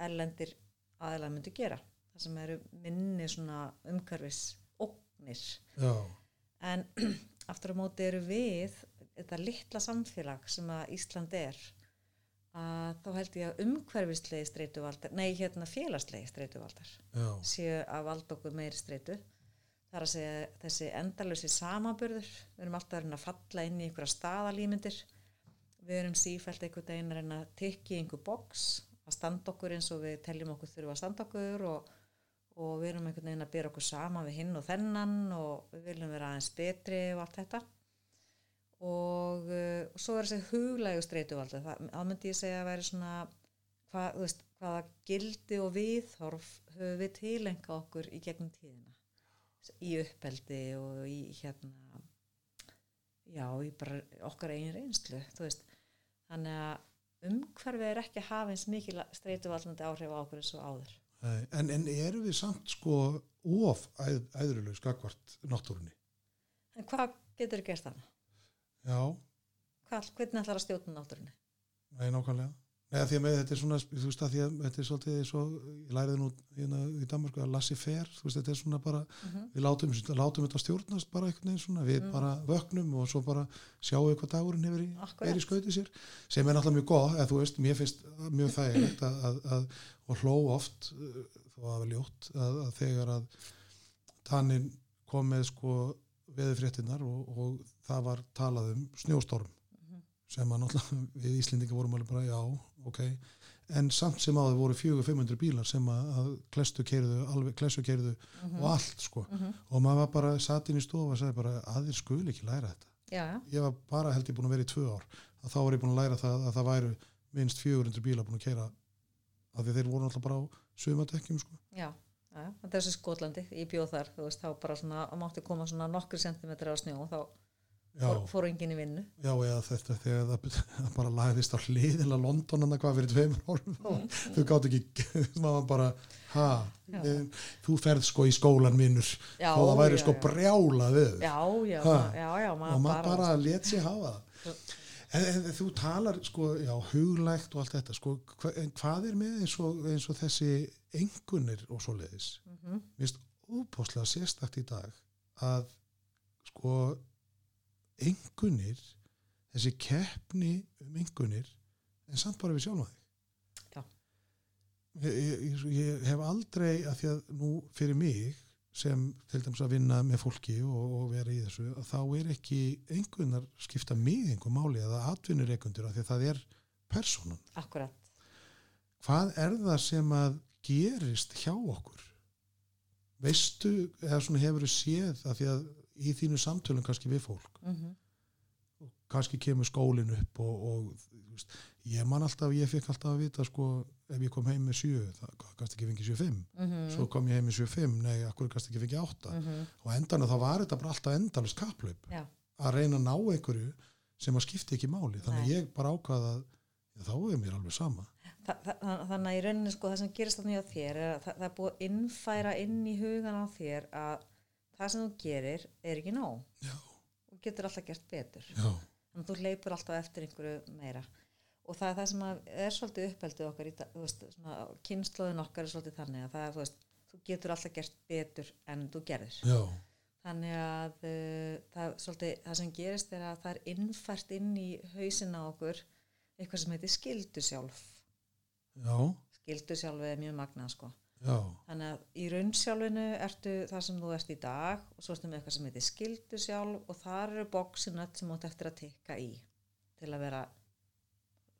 erlendir aðeins myndi gera. Það sem eru minni svona umhverfis ógnir já, en aftur á móti eru við þetta litla samfélag sem að Ísland er að þá held ég að umhverfislegi streituvaldar nei hérna félagslegi streituvaldar já, séu að valda okkur meiri streitu. Það er að segja þessi endalösi samaburður við erum alltaf að falla inn í einhverja staðalýmyndir við erum sífælt einhvern veginn að að tikki í einhver boks að standa okkur eins og við teljum okkur þurfa að standa okkur og, og við erum einhvern veginn að byrja okkur sama við hinn og þennan og við viljum vera aðeins betri og allt þetta og, uh, svo er þessi huglægu streituvaldi það þá myndi ég segja að væri svona hvað, þú veist, hvaða gildi og viðhorf höfum við tilenga okkur í gegnum tíðina? Í uppeldi og í hérna já, í bara okkar eigin reynslu þannig að umhverfið er ekki að hafa eins mikil streituvaldandi áhrif á okkur eins og áður. En, en eru við samt sko of æð, æðrulega skakvart náttúrunni? En hvað getur gert þannig? Já, Hvað, hvernig ætlar að stjórna náttúrunni? nei, nákvæmlega Nei, því að með þetta er svona, þú veist að því að þetta er svolítið svo, ég læriði nú hérna í Danmarku að lassi fer, þú veist þetta er svona bara, Mhm. við látum, látum þetta stjórnast bara einhvern veginn svona, við bara vöknum og svo bara sjáum við hvað dagurinn hefur í, er í skautið sér, sem er náttúrulega mjög góð, eða þú veist, mér finnst mjög þægilegt að, að, að og hló oft, uh, þó að það var ljótt, að, að þegar að tannin kom með sko veðurfréttinnar og, og það var talað um snjóstorm sem að náttúrulega við Íslendinga vorum alveg bara já, ok, en samt sem áður voru 400-500 bílar sem að, að klestu keirðu, alveg klestu keirðu og allt sko. Og maður var bara satt inn í stofa og sagði bara aðeins skul ekki læra þetta. Já, Ég var bara held ég búin að vera í tvö ár. Að þá var ég búin að læra það að það væru minnst 400 bílar búin að keira því þeir voru alltaf bara á sumadekkjum sko. já, er þessi Skotlandi, ég bjóð þar, þú veist, þá bara svona, mátti koma svona nokkru sentimetrar á snjó og þá Já, fór, fór enginn í vinnu. já, eða þetta þegar það, bara lagðist á hliðila London en það hvað fyrir tveimur árum Mm. þau gátt ekki, það var bara ha, ég, þú ferð sko í skólan minnur Já, og það væri já, sko já. brjála við Já, já, Ha. já, já, og maður bara, bara, let sér hafa það en, en þú talar sko, já, huglægt og allt þetta sko, hva, en hvað er með eins og, eins og þessi engunir og svo leiðis mm. -hmm. minnst óbúslega sérstakt í dag að sko engunir þessi keppni um engunir en samt bara við sjálfa þig ég, ég, ég hef aldrei að því að nú fyrir mig sem til dæmis að vinna með fólki og, og vera í þessu þá er ekki engunar skipta mig einhver máli eða atvinnur einhundur að því að það er personan akkurat, hvað er það sem að gerist hjá okkur? Veistu eða svona hefur séð að því að í þínu samtölum kannski við fólk? Mm og kannski kemur skólinn upp og, og þú veist, ég man alltaf, ég fekk alltaf að vita sko, ef ég kom heim með sjö það kannski ekki fengið sjö fimm. Mhm. svo kom ég heim með sjö fimm, nei, akkur kannski ekki fengið átta? Mhm. og endan þá var þetta bara alltaf endalist kaplaup já, að reyna að ná einhverju sem að skipti ekki máli. Þannig Nei. ég bara ákvaða þá er mér alveg sama Þa, þa, þa- þannig að í rauninni sko það sem gerist þannig á þér er að það, það er búið að innfæra inn í hugan á þér að það sem þú gerir er ekki nóg. Já, og getur alltaf gert betur. Já, þannig að þú leipur alltaf eftir einhverju meira. Og það er það sem er svolítið uppeldið okkar kynnslóðin okkar er svolítið þannig að það er, þú veist, þú getur alltaf gert betur en þú gerðir. Já, þannig að uh, það, svolítið, það sem gerist er að það er innfært inn í hausin á okkur eitthvað sem heitir skildu sjálf já, skildu sjálf er mjög magnað sko þannig að í raunsjálfinu ertu það sem þú ert í dag og svo ertu með eitthvað sem heitir skildu sjálf og þar eru bóksinöld sem átt eftir að tikka í til að vera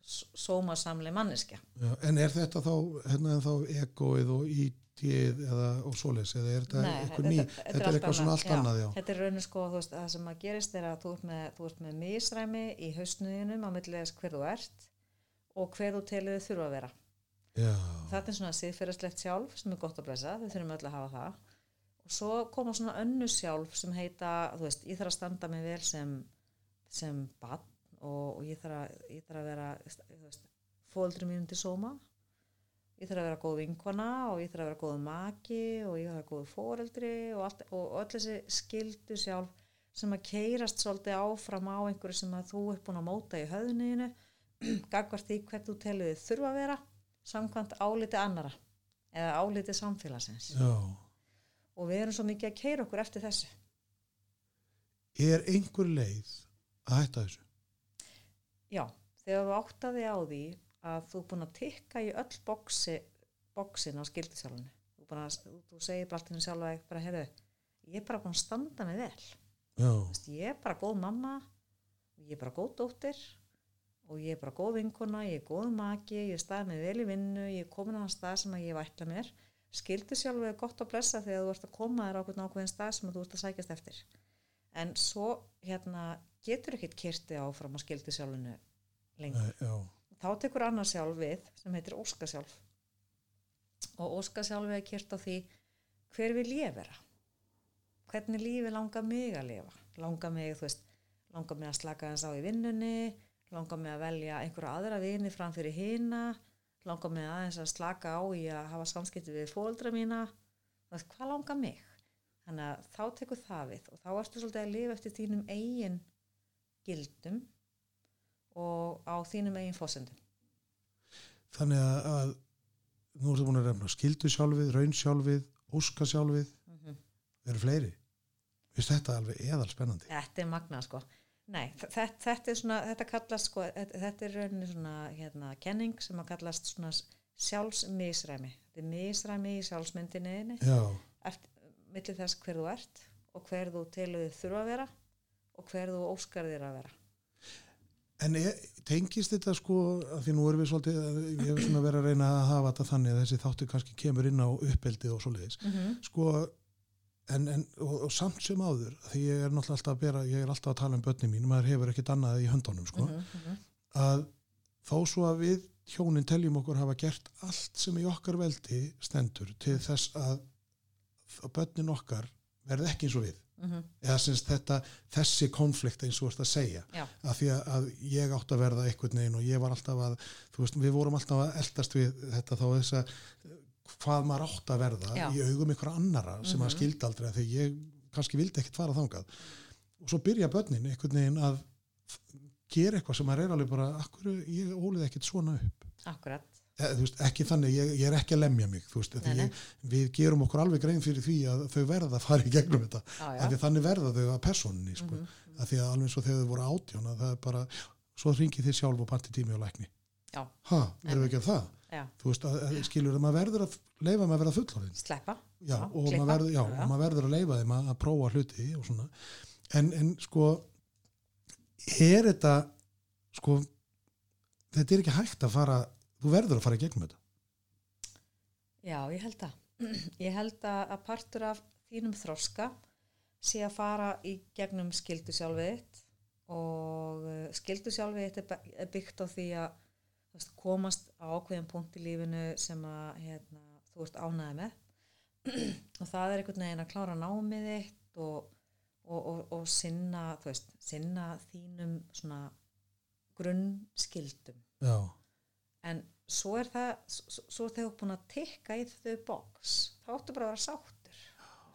sómasamli manneskja já. En er þetta þá, hérna er þá egoið og ítið eða og svoleiðis, eða er þetta eitthvað ný, þetta, er allt eitthvað svona allt Já, annað, já. Þetta er rauninu sko, veist, það sem að gerist er að þú ert með, þú ert með misræmi í hausnuðinum á milliðis hver þú ert og hver þú telur þið þurfa að vera. Þetta er svona siðferðislegt sjálf sem er gott að blessa, við þurfum öll að hafa það. Og svo koma svona önnu sjálf sem heita, þú veist, ég þarf að standa mig vel sem, sem bann og, og ég, þarf að, ég þarf að vera, fóldri mínum til sóma. Ég þarf að vera góð vinkona og ég þarf að vera góð maki og ég þarf að vera góð fóreldri og, allt, og öll þessi skildu sjálf sem að keirast svolítið áfram á einhverju sem að þú ert búin að móta í höfðunniðinu gagvart því hvert þú telur þið þurfa að vera samkvæmt áliti annara eða áliti samfélagsins. Já. og við erum svo mikið að keira okkur eftir þessu. Er einhver leið að hætta þessu? já, þegar þú áttaði á því að þú er búin að tikka í öll boksi, boksin á skildisjálfunu þú, að, þú, segir bara alltaf sjálf að bara, heyrðu, ég er bara búin að standa mig vel. Veist, ég er bara góð mamma ég er bara góð dóttir og ég er bara góð vinkona, ég er góð maki ég er staðið mig vel í vinnu, ég er komin á þann stað sem ég vætla mér. Skildi sjálf er gott að blessa þegar þú ert að koma þér á hvern ákveðin stað sem þú ert að sækjast eftir. En svo hérna getur ekkert kyrti áfram að skildi sjálfinu lengur. Nei, þá tekur annað sjálf við sem heitir óska sjálf. Og óska sjálf er kert á því hver vil ég vera? Hvernig lífi langar mig að lifa? Langar mig, veist langar mig að slaka þess á í vinnunni langar mig að velja einhverja aðra vini fram fyrir hina. Langar mig aðeins að slaka á í að hafa samskipti við fóldra mína. Hvað langar mig? Þannig að þá tekur það við og þá ertu svolítið að lifa eftir þínum eigin gildum og á þínum eigin fósendum þannig að, að nú ertu búin að refna skildu sjálfið, raun sjálfið, óska sjálfið Mhm. eru fleiri? Vist þetta alveg eðal spennandi Þetta er magnað sko. Nei, þetta, þetta er svona, þetta kallast sko, þetta, er rauninni svona hérna kenning sem að kallast svona sjálfsmisræmi. Þetta er misræmi í sjálfsmyndinni millir þess hver þú ert og hver þú telur þið þurfa að vera og hver þú óskar þér að vera. en e, tengist þetta sko að því nú erum við svolítið við hefum svona verið að reyna að hafa þetta þannig að þessi þáttu kannski kemur inn á uppeldið og svoleiðis Mm -hmm. sko en, en, og, og samt sem áður því ég er náttúrulega alltaf að bera, ég er alltaf að tala um börnin mín, maður hefur ekkit annað í höndunum sko, Mhm, að þó svo að við hjónin teljum okkur hafa gert allt sem í okkar veldi stendur til þess að, að börnin okkar verði ekki eins og við. Mhm, eða syns þetta, þessi konflikt eins og þú ert að segja. Já, að því að, að ég átt að verða einhvern veginn og ég var alltaf að, þú veist, við vorum alltaf að eldast við þetta þá þess að hvað maður átt að verða Já. í augum ykkur annara sem Mhm. að skildi aldrei að því ég kannski vildi ekkert fara þangað og svo byrja börnin einhvern veginn að gera eitthvað sem maður er alveg bara akkur ég ólið ekkert svona upp akkurat. Þú veist, ekki þannig, ég, ég er ekki að lemja mig veist, Nei, nei. ég, við gerum okkur alveg grein fyrir því að þau verða að fara í gegnum þetta já. því þannig verða þau að personinni sko. Mhm, að því að alveg svo þegar þau voru átján að það er bara, svo ringið þið sjálf og panti tími og lækni Já, ha, erum við ekki að það? já, þú veist, að, skilur að maður verður að leifa maður að verða fullorðin sleppa. já, og, maður verður, já, og maður verður að leifa þeim að, að prófa hluti og svona en, en sko er þetta sko þetta er ekki hægt að fara þú verður að fara í gegnum þetta Já, ég held að. Ég held að partur af þínum þroska sé að fara í gegnum skildu sjálfið og uh, skildu sjálfið er byggt á því að veist, komast á ákveðin punkt í lífinu sem að hérna, þú ert ánæði með. Og það er einhvern veginn að klára námið þitt og, og, og, og sinna, veist, sinna þínum grunnskildum já, en svo er það svo, er þegar búin að tikka í þau box. Þá áttu bara að vera sáttur.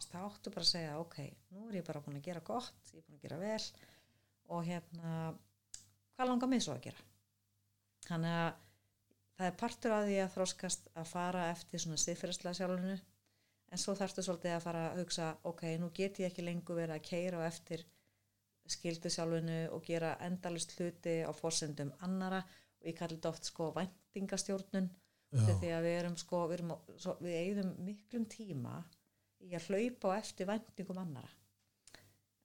Þá áttu bara að segja ok, nú er ég bara búin að gera gott ég er búin að gera vel og hérna hvað langar mig svo að gera þannig að það er partur af því að þróskast að fara eftir svona siðferðslega sjálfinu. En svo þarftu svolítið að fara að hugsa ok, nú get ég ekki lengur verið að keira á eftir skildu sjálfinu og gera endalust hluti á fórsendum annara. Og ég kalli þetta oft sko væntingastjórnun. Já. því að við erum sko við, erum, svo, við eigðum miklum tíma í að hlaupa á eftir væntingum annara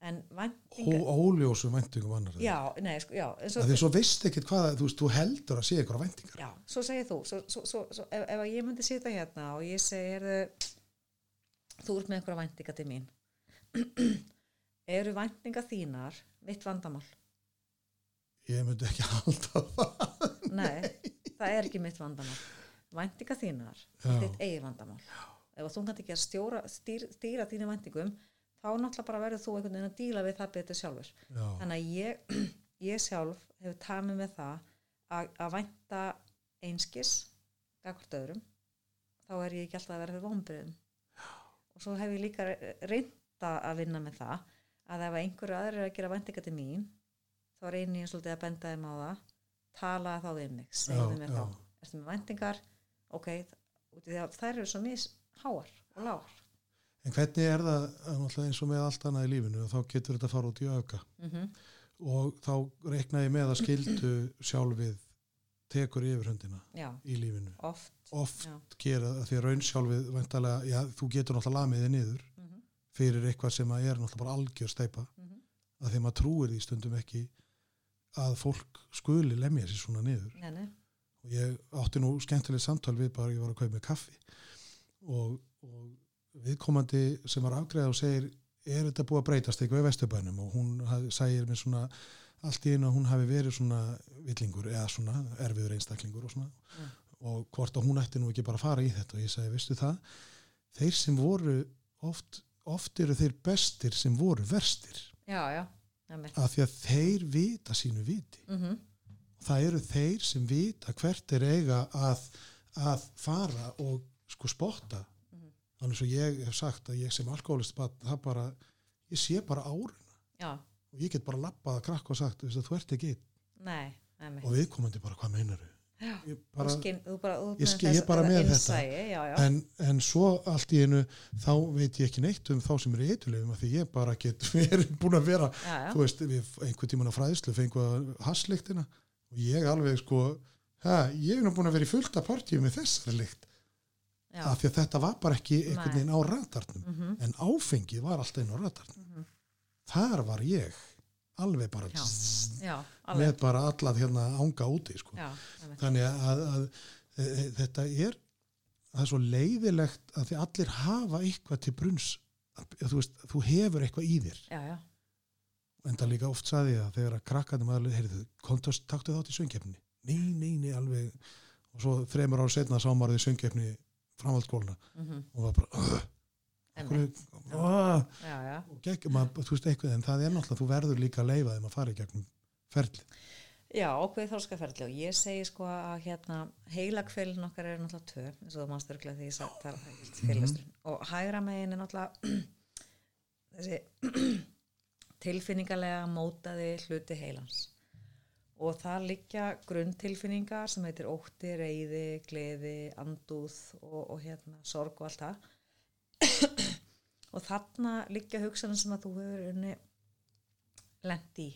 en væntinga Ó, óljósu væntingum annar já, nei, sko, já, að því svo veist ekkert hvað þú, veist, þú heldur að sé ykkur væntingar Já, svo segir þú, svo, svo, svo, svo, ef, ef ég myndi sita hérna og ég segi, heyrðu, þú ert með einhverja væntinga til mín. Eru væntinga þínar mitt vandamál? ég myndi ekki halda það Nei, það er ekki mitt vandamál. Væntinga þínar, Já. þitt eigi vandamál. Ef að þú kannt ekki að stjóra, stýr, stýra þínu væntingum, þá náttúrulega bara verður þú einhvern veginn að díla við það betur sjálfur. Já. Þannig að ég, ég sjálf hefur tamið með það að, að vænta einskis gagvart öðrum þá er ég ekki alltaf að vera fyrir vonbriðum og svo hef ég líka reynda að vinna með það að ef einhverju aðrir er að gera væntinga til mín þá reynir ég svolítið að benda þeim á það tala þá við mig, Já, mér já. þá ertu með væntingar, ok út í því að þær eru svo mis háar og lágar en hvernig er það að náttúrulega eins og með allt annað í lífinu þá getur þetta að fara út í auka? Mm og þá reikna ég með að skildu sjálfið tekur yfirhundina já, í lífinu. Oft. Oft já, gera því að raun sjálfið væntalega, já, þú getur náttúrulega lamið þig niður mm fyrir eitthvað sem er náttúrulega bara algjör steipa Mhm. að því maður trúir því stundum ekki að fólk skuli lemja sér svona niður. Nei, nei, og ég átti nú skemmtilegt samtal við bara ég var að kaupa með kaffi og, og viðkomandi sem var afgreða og segir er þetta búið að breytast eitthvað í Vesturbænum? Og hún segir mér svona allt í einu að hún hafi verið svona villingur eða svona erfiður einstaklingur og svona. Já. og hvort að hún ætti nú ekki bara að fara í þetta? Og ég segi, veistu það? Þeir sem voru oft, oft eru þeir bestir sem voru verstir. Já, já af því að þeir vita sínu viti. Mhm. það eru þeir sem vita hvert er eiga að, að fara og sko spotta Þannig svo ég hef sagt að ég sem alkoholist það bara, ég sé bara áruna já, og ég get bara lappað að krakka og sagt þú ert ekki einn. Nei, og viðkomandi bara hvað meinar Já, ég bara, skinn, þú bara, Ég skil- ég bara með þetta. innsæi, já, já, en, en svo allt í einu þá veit ég ekki neitt um þá sem eru eitthulegum því ég bara get verið búin að vera já, þú veist, við einhvern tíman á fræðslu fengu að hasslíktina og ég alveg sko ha, ég er nú búin að vera í fullta partíu með þessari líkt já, af því að þetta var bara ekki einhvern veginn á ratarnum mhm, en áfengið var alltaf inn á ratarnum mhm, þar var ég alveg bara Já. tss, já, með alveg, bara allað hérna ánga úti sko. já, þannig að, að, að e, e, þetta er það er svo leiðilegt að því allir hafa eitthvað til brunns að, þú, veist, þú hefur eitthvað í þér. En það líka oft saði að þegar að krakkanum aðlega, heyrðu, kontast, taktu þátt í söngkeppni nei, nei, nei, alveg. Og svo þremur ára setna sá maður framhaldsskóluna mhm, og var bara "Ugh, einmitt, hverju, uh, já, já, og gegn, maður, þú veist eitthvað en það er náttúrulega, þú verður líka að leifa þeim að fara í gegnum ferli já, ákveðið þórskaferðli og ég segi sko að hérna heilakveilin okkar er náttúrulega tvö eins og þú mannst örglega því sagt mm og hægra megin er náttúrulega þessi tilfinningarlega mótaði hluti heilans og það liggja grunntilfinningar sem heitir ótti, reyði, gleði, andúð og, og hérna sorg og allt það. Og þarna liggja hugsanir sem að þú hefur unni lent í.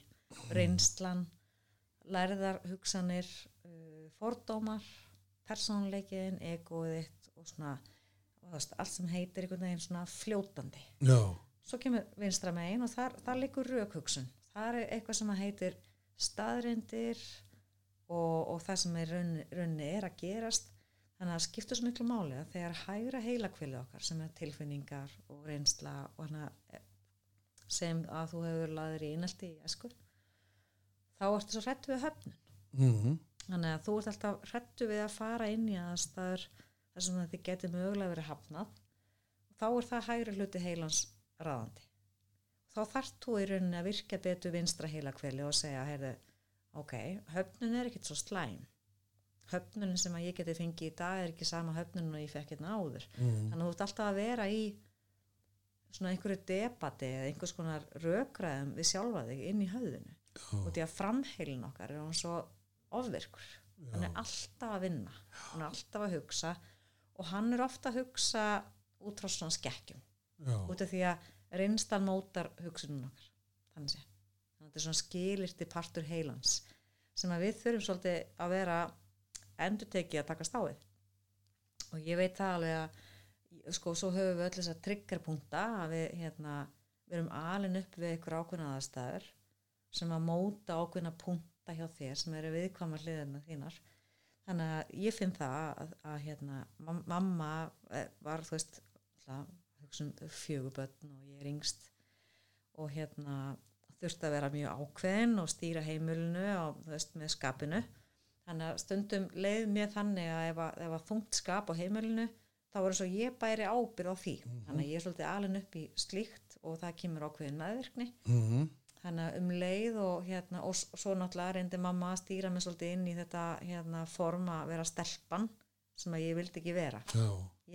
Reynslan lærðar hugsanir uh, fordómar persónleikin, egoið þitt og svona allt sem heitir einhvern veginn svona fljótandi. Já, svo kemur vinstra megin og þar, þar liggur raukhugsun það er eitthvað sem heitir staðrindir og, og það sem er raunni, raunni er að gerast. Þannig að það skiptur svo miklu máli að þegar hægra heilakvili okkar sem er tilfinningar og reynsla og hana, sem að þú hefur laður í einaldi í esku þá ertu svo hrættu við höfnun. Mm þannig að þú ert alltaf hrættu við að fara inn í aðstæður þar sem þetta getur mögulega verið hafnað. Þá er það hægri hluti heilans ráðandi þá þarft þú í rauninni að virka betur vinstra heilakveli og segja heyrðu, ok, höfnun er ekkit svo slæm. Höfnunin sem að ég geti fengið í dag er ekki sama höfnun og ég fekk hérna áður. Mm. þannig að þú ert alltaf að vera í svona einhverju debati eða einhvers konar rökræðum við sjálfa þig inn í höfðinu. Og því að framheilin okkar er hann svo ofvirkur. Hann er alltaf að vinna. Hann er alltaf að hugsa og hann er ofta að hugsa út frá svona skekkjum. Já, út af því að reynslan mótar hugsunum okkar þannig að þetta er svona skilirti partur heilans sem að við þurfum svolítið að vera endur tekið að taka stáið og ég veit það alveg að sko svo höfum við öll þess að triggerpunta að við hérna við erum alin upp við ykkur ákveðna aðstæður sem að móta ákveðna punta hjá þér sem eru viðkvæmar hliðina þínar. Þannig að ég finn það að, að hérna, mam- mamma eh, var þú veist hugsun fjögubötn og ég er yngst og hérna þurfti að vera mjög ákveðin og stýra heimilinu og þú veist með skapinu. Þannig að stundum leið mér þannig að ef að, ef að þungt skap á heimilinu þá var þess að ég bæri ábyrð á því. Þannig að ég er svolítið alin upp í slíkt og það kemur ákveðin meðvirkni. Mhm, þannig að um leið og hérna og svo náttúrulega reyndi mamma að stýra mig svolítið inn í þetta hérna form að vera stelpan sem að ég vildi ekki vera. Já,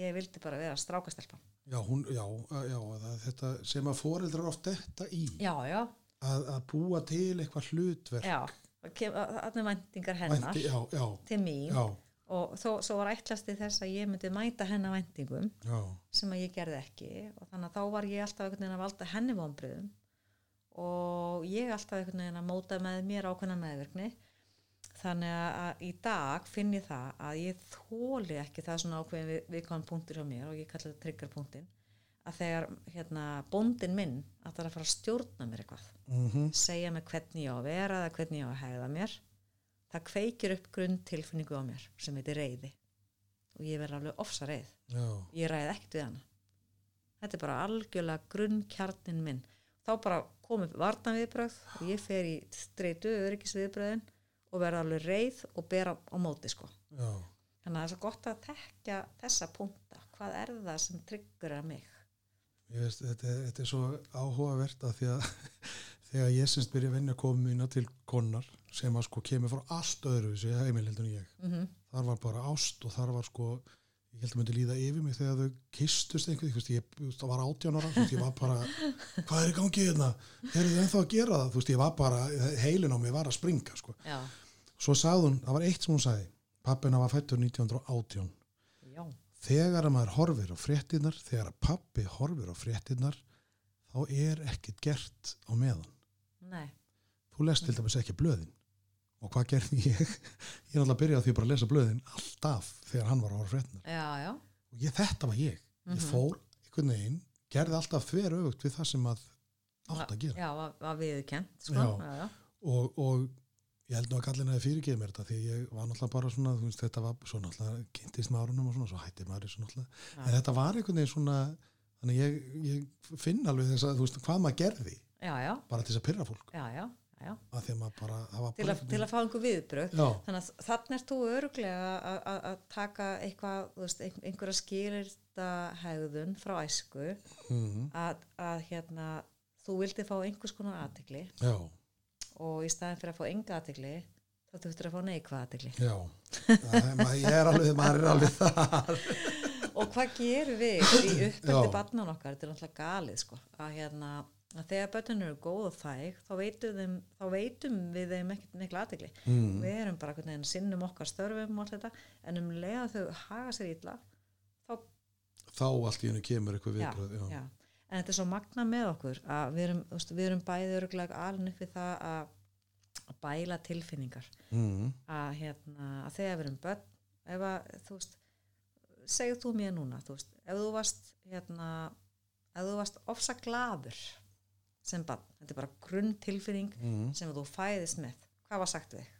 ég vildi bara vera strákastelpan já, hún, já, já, það, þetta sem að foreldrar oft þetta í. Já, að, að búa til eitthvað hlutverk. Já þannig væntingar hennar. Vænti, til mín. Og þó, svo var ætlasti þess að ég myndi mæta hennar væntingum já, sem að ég gerði ekki. Og þannig að þá var ég alltaf einhvern veginn að valda henni vonbriðum og ég alltaf einhvern veginn að móta með mér ákveðna meðvirkni þannig að, í dag finn ég það að ég þóli ekki það svona ákveðin við, viðkvæðan punktur hjá mér og ég kalli þetta triggerpunktin að þegar hérna bóndin minn að það er að fara að stjórna mér eitthvað mhm, segja mig hvernig ég á að vera eða hvernig ég á að hegða mér það kveikir upp grunn tilfinningu á mér sem heitir reyði og ég verð alveg ofsa reyð já, ég ræði ekkert við hana. Þetta er bara algjörlega grunnkjarnin minn. Þá bara kom upp vartan viðbröð og ég fer í streitu öryggisviðbröðin og verða alveg reið og bera á móti sko. Þannig að það er svo gott að tekja þessa punkta. Hvað er það sem tryggur að mig veist, þetta, er- þetta er svo áhugavert að því að þegar ég semst byrja að vinna komu mína til konar sem að sko kemur frá allt öðru þessi heimilhildun ég. Mm -hmm. þar var bara ást og þar var sko ég held að myndi líða yfir mig þegar þau kistust einhvern, veist, ég veist, það var veist, ég var bara, hvað er í gangi hérna? Er þið ennþá að gera það, veist, ég var bara heilin á mig var að springa, sko. Svo sagði hún, það var eitt sem hún sagði pappina var fættur 1918 já, þegar að maður horfir á fréttinnar þegar að pappi horfir á fréttinnar þá er ekkert gert á meðan. Nei. Þú lest til dæmis ekki blöðin og hvað gerði ég? Ég er alltaf að byrja á því bara að lesa blöðin alltaf þegar hann var að á já, og ég, þetta var ég. Ég fór einhvern veginn, gerði alltaf þver öfugt við það sem að átt að gera. já, var, var viðkent sko. Já. já, og, og ég held nú að kallin að fyrirgeði mér þetta því ég var náttúrulega bara svona veist, þetta var svo náttúrulega kynntist með árunum og svona, svo hætti maður þessu náttúrulega. En þetta var einhvern veginn svona þannig ég, ég finn alveg þess að veist hvað maður gerði. Já, já, bara til þess að pyrra fólk. Já, já, já. að því að bara, var Til, að, til að fá einhver viðbröð já, þannig að þannig er þú öruglega að- taka eitthvað þú veist, ein- einhverja skilirta hegðun frá æsku mm, að, að hérna þú vildi fá einhvers konar aðtegli og í staðin fyrir að fá enga aðtegli þá þurftur að fá neikvað aðtegli já. Ég er alveg, maður er alveg þar. Og hvað gerum við í uppöldi barnan okkar? Þetta er náttúrulega galið sko að hérna að þegar börnun eru góð og þæg þá veitum, þeim, þá veitum við þeim ekkert mikla aðtegli mm, við erum bara einhvern veginn sinnum okkar störfum og allt þetta en um leið að þau haga sér illa þá þá allt í hennu kemur eitthvað já, viðbröð já, já. en þetta er svo magna með okkur að við erum, veist, við erum bæði öruglega alveg við það að, að bæla tilfinningar. Mm, að, hérna, að þegar við erum börn ef að, þú veist segðu þú mér núna, þú veist ef þú varst, hérna ef þú varst ofsa gladur sem barn, þetta er bara grunn tilfinning mm, sem þú fæðist með. Hvað var sagt við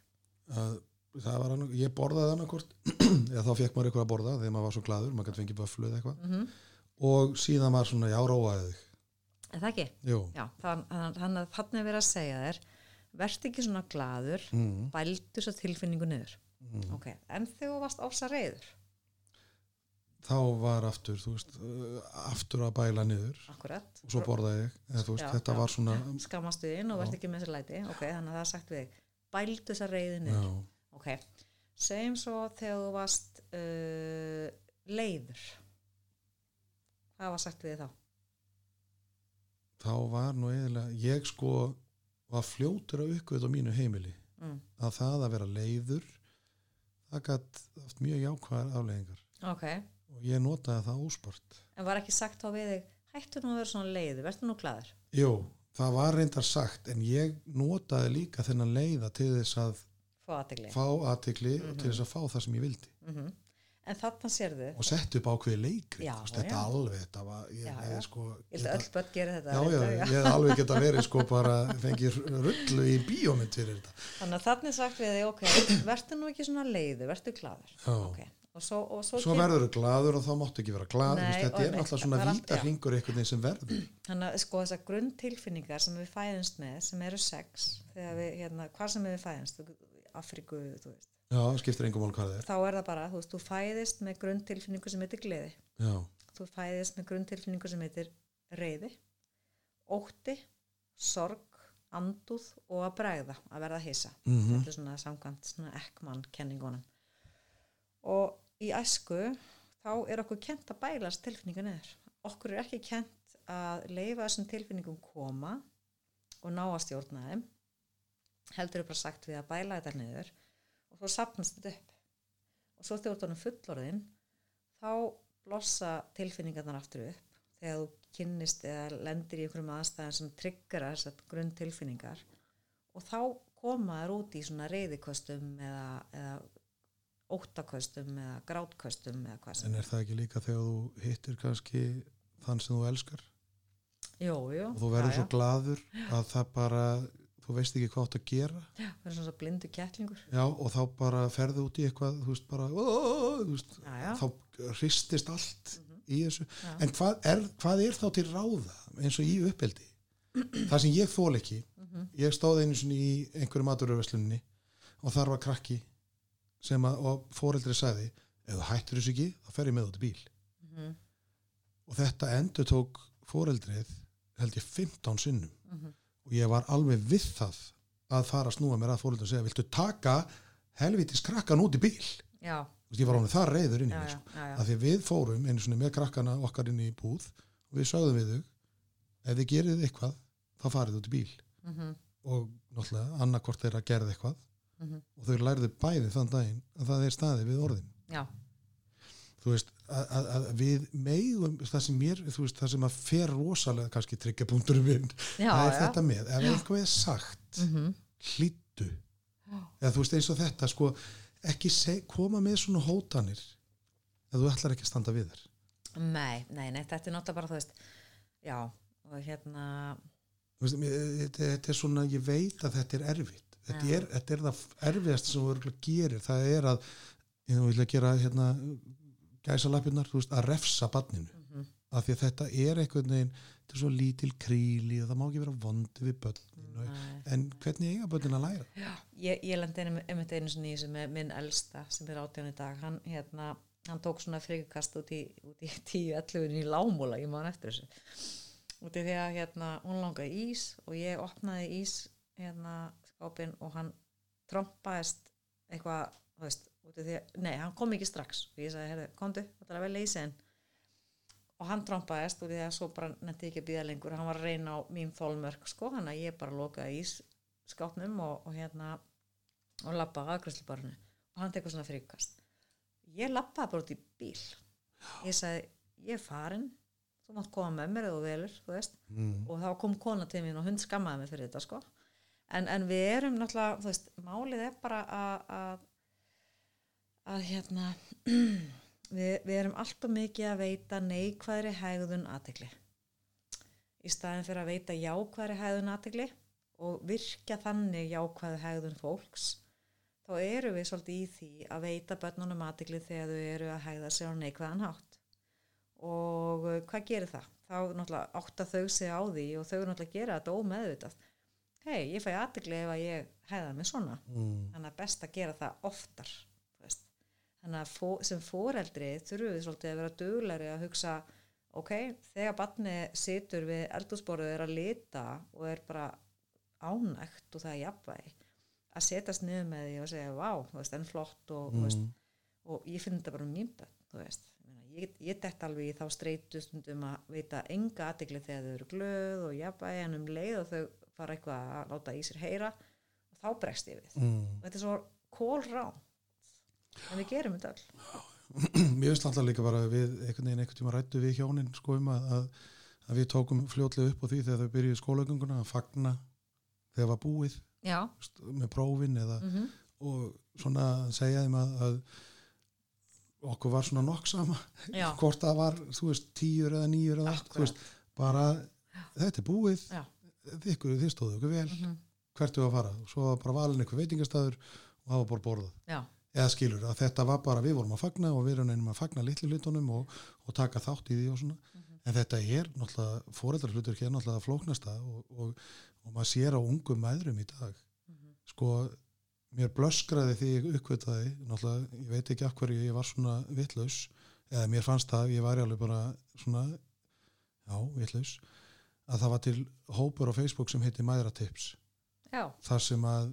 það var annað, ég borðaði annarkort eða þá fekk maður eitthvað að borða þegar maður var svo glaður, maður gæti fengið böflu eða eitthvað. Mm og síðan var svona, já, róaði þig. Er það ekki? jú, Já, þannig að þannig að er verið að segja þér verð ekki svona gladur mm, bældu þess tilfinningu niður. Mm. ok, en þegar þú varst ofsa reyður þá var aftur, þú veist uh, aftur að bæla niður. Akkurat, og svo borðaði ég, eða veist, Já, þetta já. var svona skammastu inn og Já. verð ekki með sér læti. Ok, þannig að það sagt við bældu þess reyði niður. Já, ok, segjum svo þegar þú varst uh, leiður. Hvað var sagt við þá? þá var nú eðilega, ég sko var fljótur að uppgöða á mínu heimili. Mm. að það að vera leiður það gætt mjög jákvæðar afleggingar ok, og ég notaði það óspart. En var ekki sagt þá við þig hættu nú að vera svona leiðu, verður nú glaður. Jú, það var reyndar sagt en ég notaði líka þennan leiða til þess að fá aðtegli fá aðtikli og til þess að fá það sem ég vildi. En þarna sérðu, og sett upp ákveði leikri Já, þetta já. alveg, þetta var ég, sko, held að öll börn gerir þetta já, já, ég hef alveg geta verið sko bara fengið rullu í bíómynd fyrir þetta. Þannig að þannig sagt við þig ok, verður nú ekki svona leiðu, verður glaður. Já. Og svo, og svo, svo verður þú gladur og þá máttu ekki vera gladur þetta er náttúrulega svona það allt- víta já. hringur einhvern veginn sem verður. Þannig að sko þessar grunntilfinningar sem við fæðumst með, sem eru sex við, hérna, hvað sem við fæðumst Afríku, þú veist. Já, skiptir engum mál hvað það er. Þá er það bara, þú veist, þú fæðist með grunntilfinningu sem heitir gleði. Já, þú fæðist með grunntilfinningu sem heitir reyði, ótti sorg, andúð og að bregða, að verða hissa. Mhm. þetta er svona samkvæmt svona ekkmann kenningunum og í æsku þá er okkur kent að bælast tilfinningu niður okkur er ekki kent að leifa þessum tilfinningum koma og ná að stjórna þeim. Heldur er bara sagt við að bæla þetta niður og svo sapnast þetta upp. Og svo þegar þú ert orðinn fullorðinn þá blossa tilfinningarnar aftur upp. Þegar þú kynnist eða lendir í einhverjum aðstæðan sem tryggjara þessar grunn tilfinningar og þá koma þær út í svona reyðiköstum eða, eða óttaköstum eða grátköstum eða hvað sem en er. það ekki líka þegar þú hittir kannski þann sem þú elskar? Jú, jú, og þú verður já, svo gladur að það bara þú veist ekki hvað átt að gera. Já, verður svona svo blindu kettlingur. Já, og þá bara ferðu út í eitthvað þú veist bara ó, þú veist, Já, já. þá hristist allt í þessu. Já. en hvað er, hvað er þá til ráða eins og í uppeldi? Það sem ég þól ekki ég stóð einu sinni í einhverju maturöfesluninni og þar var krakki sem að, og foreldri sagði ef þú hættir þessu ekki, þá fer ég með út í bíl. Mhm. og þetta endur tók foreldrið held ég 15 sinnum. Mhm. og ég var alveg við það að fara að snúa mér að foreldrið og segja viltu taka helvitis krakkan út í bíl? Já, ég var honum það reyður inn í já, sko. að því að við fórum einu svona með krakkana okkar inn í búð og við sögðum við þau ef þið gerið eitthvað þá farið út í bíl. Mhm, og náttúrulega annarkvort þeirra gerði eitthvað mhm. og þau lærðu bæði þann daginn að það er staði við orðin. Já, þú veist að, að, að við megum það sem mér, þú veist, það sem að fer rosalega kannski tryggjapunkturum já, það er já. þetta með, ef eitthvað er sagt Mhm. hlýttu eða þú veist eins og þetta sko, ekki seg, koma með svona hótanir ef þú ætlar ekki að standa við þér Nei, nei, nei, þetta er náttúrulega bara, þú veist, já, og hérna, þetta er svona, ég veit að þetta er erfitt þetta, Já. er, þetta er það erfiðast sem þú örugglega gerir, það er að ég vil að gera hérna gæsa lappirnar, þú veist, að refsa banninu Mhm. af því að þetta er einhvern veginn þetta er svo lítil kríli og það má ekki vera vondi við börnin og, Nei. en hvernig eiga börnin að læra? ég, ég lendi einmitt einmitt einu sinni í þessu með minn elsta sem er átján í dag, hann, hérna, hann tók svona frikukast út í, út í 10-11 í lámúla, ég man eftir þessu. Út í því að, hérna, hún langaði ís og ég opnaði ís, hérna, skápinn og hann trompaðist eitthvað, þú veist, út í því að, nei, hann kom ekki strax. Og ég sagði, herðu, komdu, þetta er að velja ísinn og hann trompaðist úr því að svo bara netti ekki að býða lengur. Hann var að reyna á mín þólmörk sko hann að ég bara lokaði í skápnum og, og hérna og lappaði aðgræslubarnu og hann tekur svona fríkast ég lappaði bara út í bíl. Ég sagði, ég er farin. Þú mátt koma með mér eða þú velur þú veist, Mm. og þá kom kona til mín og hund skammaði mig fyrir þetta sko en, en við erum náttúrulega, þú veist málið er bara að að, hérna við, við erum alltaf mikið að veita neikvæðri hægðun aðtekli í staðin fyrir að veita jákvæðri hægðun aðtekli og virkja þannig jákvæðu hægðun fólks þá eru við svolítið í því að veita börnunum aðtekli þegar þau eru að hægða sér á neikvæðan hátt. Og hvað gerir það? Þá náttúrulega átta þau sig á því og þau náttúrulega gera þetta ómeðvitað hei, ég fæ aðtekli ef að ég hægða mig svona Mm. þannig að best að gera það oftar þannig að fó, sem foreldri þurfum við svolítið að vera duglegri að hugsa ok, þegar barni situr við eldúsborðu er að lita og er bara ánægt og það er jafnvægi að setjast niður með því og segja vá, þú veist, enn flott og, mm. veist, og ég finn þetta bara um bönn þú veist, ég, ég, dett alveg í þá streitu stundum að veita enga aðtegli þegar þau eru glöð og jafnvægi en um leið og þau fara eitthvað að láta í sér heyra og þá bregst ég við. Mm. og þetta er svo kólrá en við gerum þetta öll. Mér finnst alltaf líka bara við einhvern veginn einhvern tíma rættu við hjónin sko um að, að, að við tókum fljótlega upp á því þegar þau byrjuði skólagönguna að fagna þegar var búið já, með prófin eða mm og svona segja þeim að, að okkur var svona nokk sama hvort það var, þú veist, tíur eða nýjur eða allt, þú veist, bara þetta er búið, já, þið, þið stóðu okkur vel. Mhm, hvert við að fara? Og svo var bara valin einhver veitingastæður og það var bara borðað. Já, eða skilur að þetta var bara, við vorum að fagna og við erum einum að fagna litlu hlutunum og, og taka þátt í því og svona. En þetta er náttúrulega, foreldrar hlutur er náttúrulega flóknasta og, og, og maður sér á ungum mæðrum í dag. Sko, mér blöskraði því ég uppkvitaði, náttúrulega ég veit ekki af hverju ég var svona vitlaus eða mér fannst það, ég var alveg bara svona, já, vitlaus að það var til hópur á Facebook sem heiti Mæðratips já, þar sem að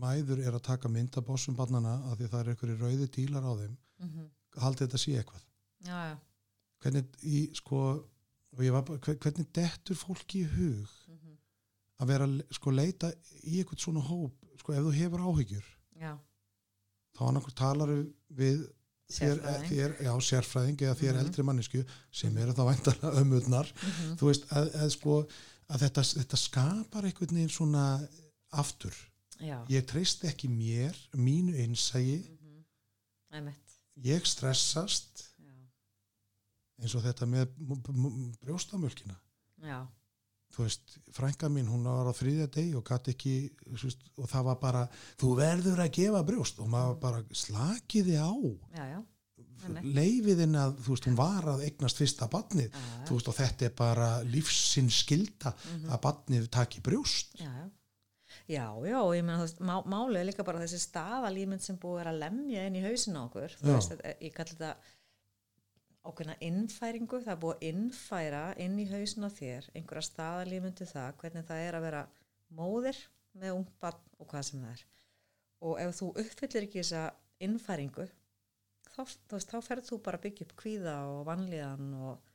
mæður er að taka myndabossum barnana að því það er einhverju rauði dílar á þeim. Mhm, haldið þetta sé eitthvað? Já, já, hvernig í sko var hvernig dettur fólki í hug mhm, að vera sko leita í eitthvað svona hóp sko ef þú hefur áhyggjur? Já, þá annarkur talar við Sérfræðing. þér, já, sérfræðing eða þér Mhm. eldri mannesku sem eru þá væntalega ömurnar mhm, þú veist að, að sko að þetta, þetta skapar einhvern veginn svona aftur. Já, ég treyst ekki mér, mínu einsægi mhm, einmitt, ég stressast já, eins og þetta með brjóstamölkina já, þú veist, frænka mín, hún var á þriðja deg og gæti ekki, þú veist, og það var bara þú verður að gefa brjóst. Og maður bara slakiði á. Já, já, leifiðin að, þú veist, hún var að eignast fyrsta badnið, já, þú veist, og þetta er bara lífsinn skilda Mhm. að badnið taki brjóst. Já, já. Já, ég meina má, málið er líka bara þessi staðalímynd sem búið að lemja inn í hausinu á okkur, veist, ég kalli þetta ákveðna innfæringu, það er búið að innfæra inn í hausinu á þér einhverja staðalímyndu það, hvernig það er að vera móðir með ung barn og hvað sem það er. Og ef þú uppfyllir ekki þessa innfæringu, þá, veist, þá ferð þú bara að byggja upp kvíða og vanlíðan og,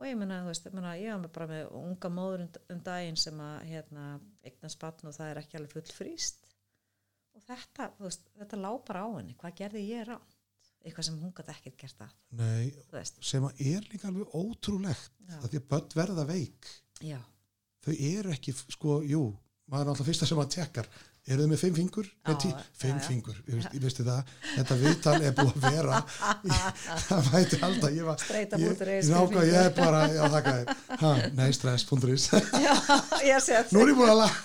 og ég meina, þú veist, ég, með bara með unga móður um, um daginn sem að hérna, eignast barn og það er ekki alveg full frýst og þetta, þú veist, þetta lá bara á henni. Hvað gerði ég rátt eitthvað sem hún gæti ekkert gert að Nei, veist, sem að er líka alveg ótrúlegt Já. að því að börn verða veik. Já, þau eru ekki, sko, jú maður er alltaf fyrsta sem að tekkar. Eru þau með fimm fingur? Já, fimm fingur, ég, veist, ég veistu það. Þetta viðtal er búið að vera það mæti alltaf ég var ég, ég, ég er bara, já þakka þér. Ha, nei, stress.is já, ég sé nú er ég búin að laga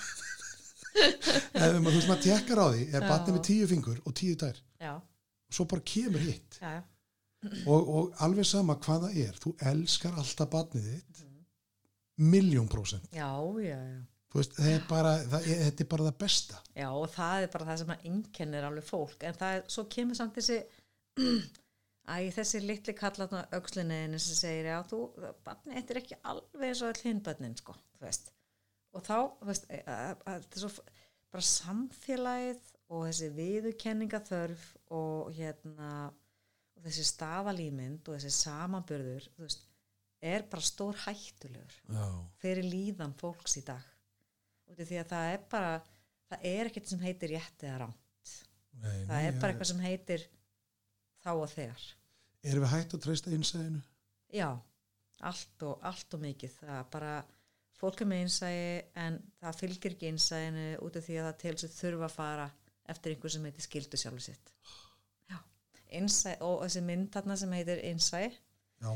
þú veist, maður tekkar á því er batnið með tíu fingur og tíu tær? Já, og svo bara kemur hitt. Já, já, og, og alveg sama hvað það er þú elskar alltaf batnið þitt Mhm. miljón prósent. Já, já, já. Þú veist, það er bara, það er, þetta er bara það besta. Já, og það er bara það sem að einkennir alveg fólk, en það er, svo kemur samt þessi æ, þessi litli kallatna aukslinniðin sem segir, já, þú, barni, þetta er ekki alveg eins og all hinn börnin, sko, þú veist. Og þá, þú veist, að, að, að, er svo bara samfélagið og þessi viðurkenningaþörf og hérna og þessi staðalýmynd og þessi samanbörður, veist, er bara stór hættulegur Já, fyrir líðan fólks í dag. Af því að það er bara það er ekkert sem heitir rétt eða ránt nei, það nei, er bara eitthvað sem heitir þá og þegar. Erum við hægt að treysta innsæðinu? já, allt og, allt og mikið. Það er bara, fólk er með innsæði en það fylgir ekki innsæðinu út af því að það til þess að þurfa að fara eftir einhver sem heitir skildu sjálfu sitt innsæði og þessi mynd þarna sem heitir innsæði Já,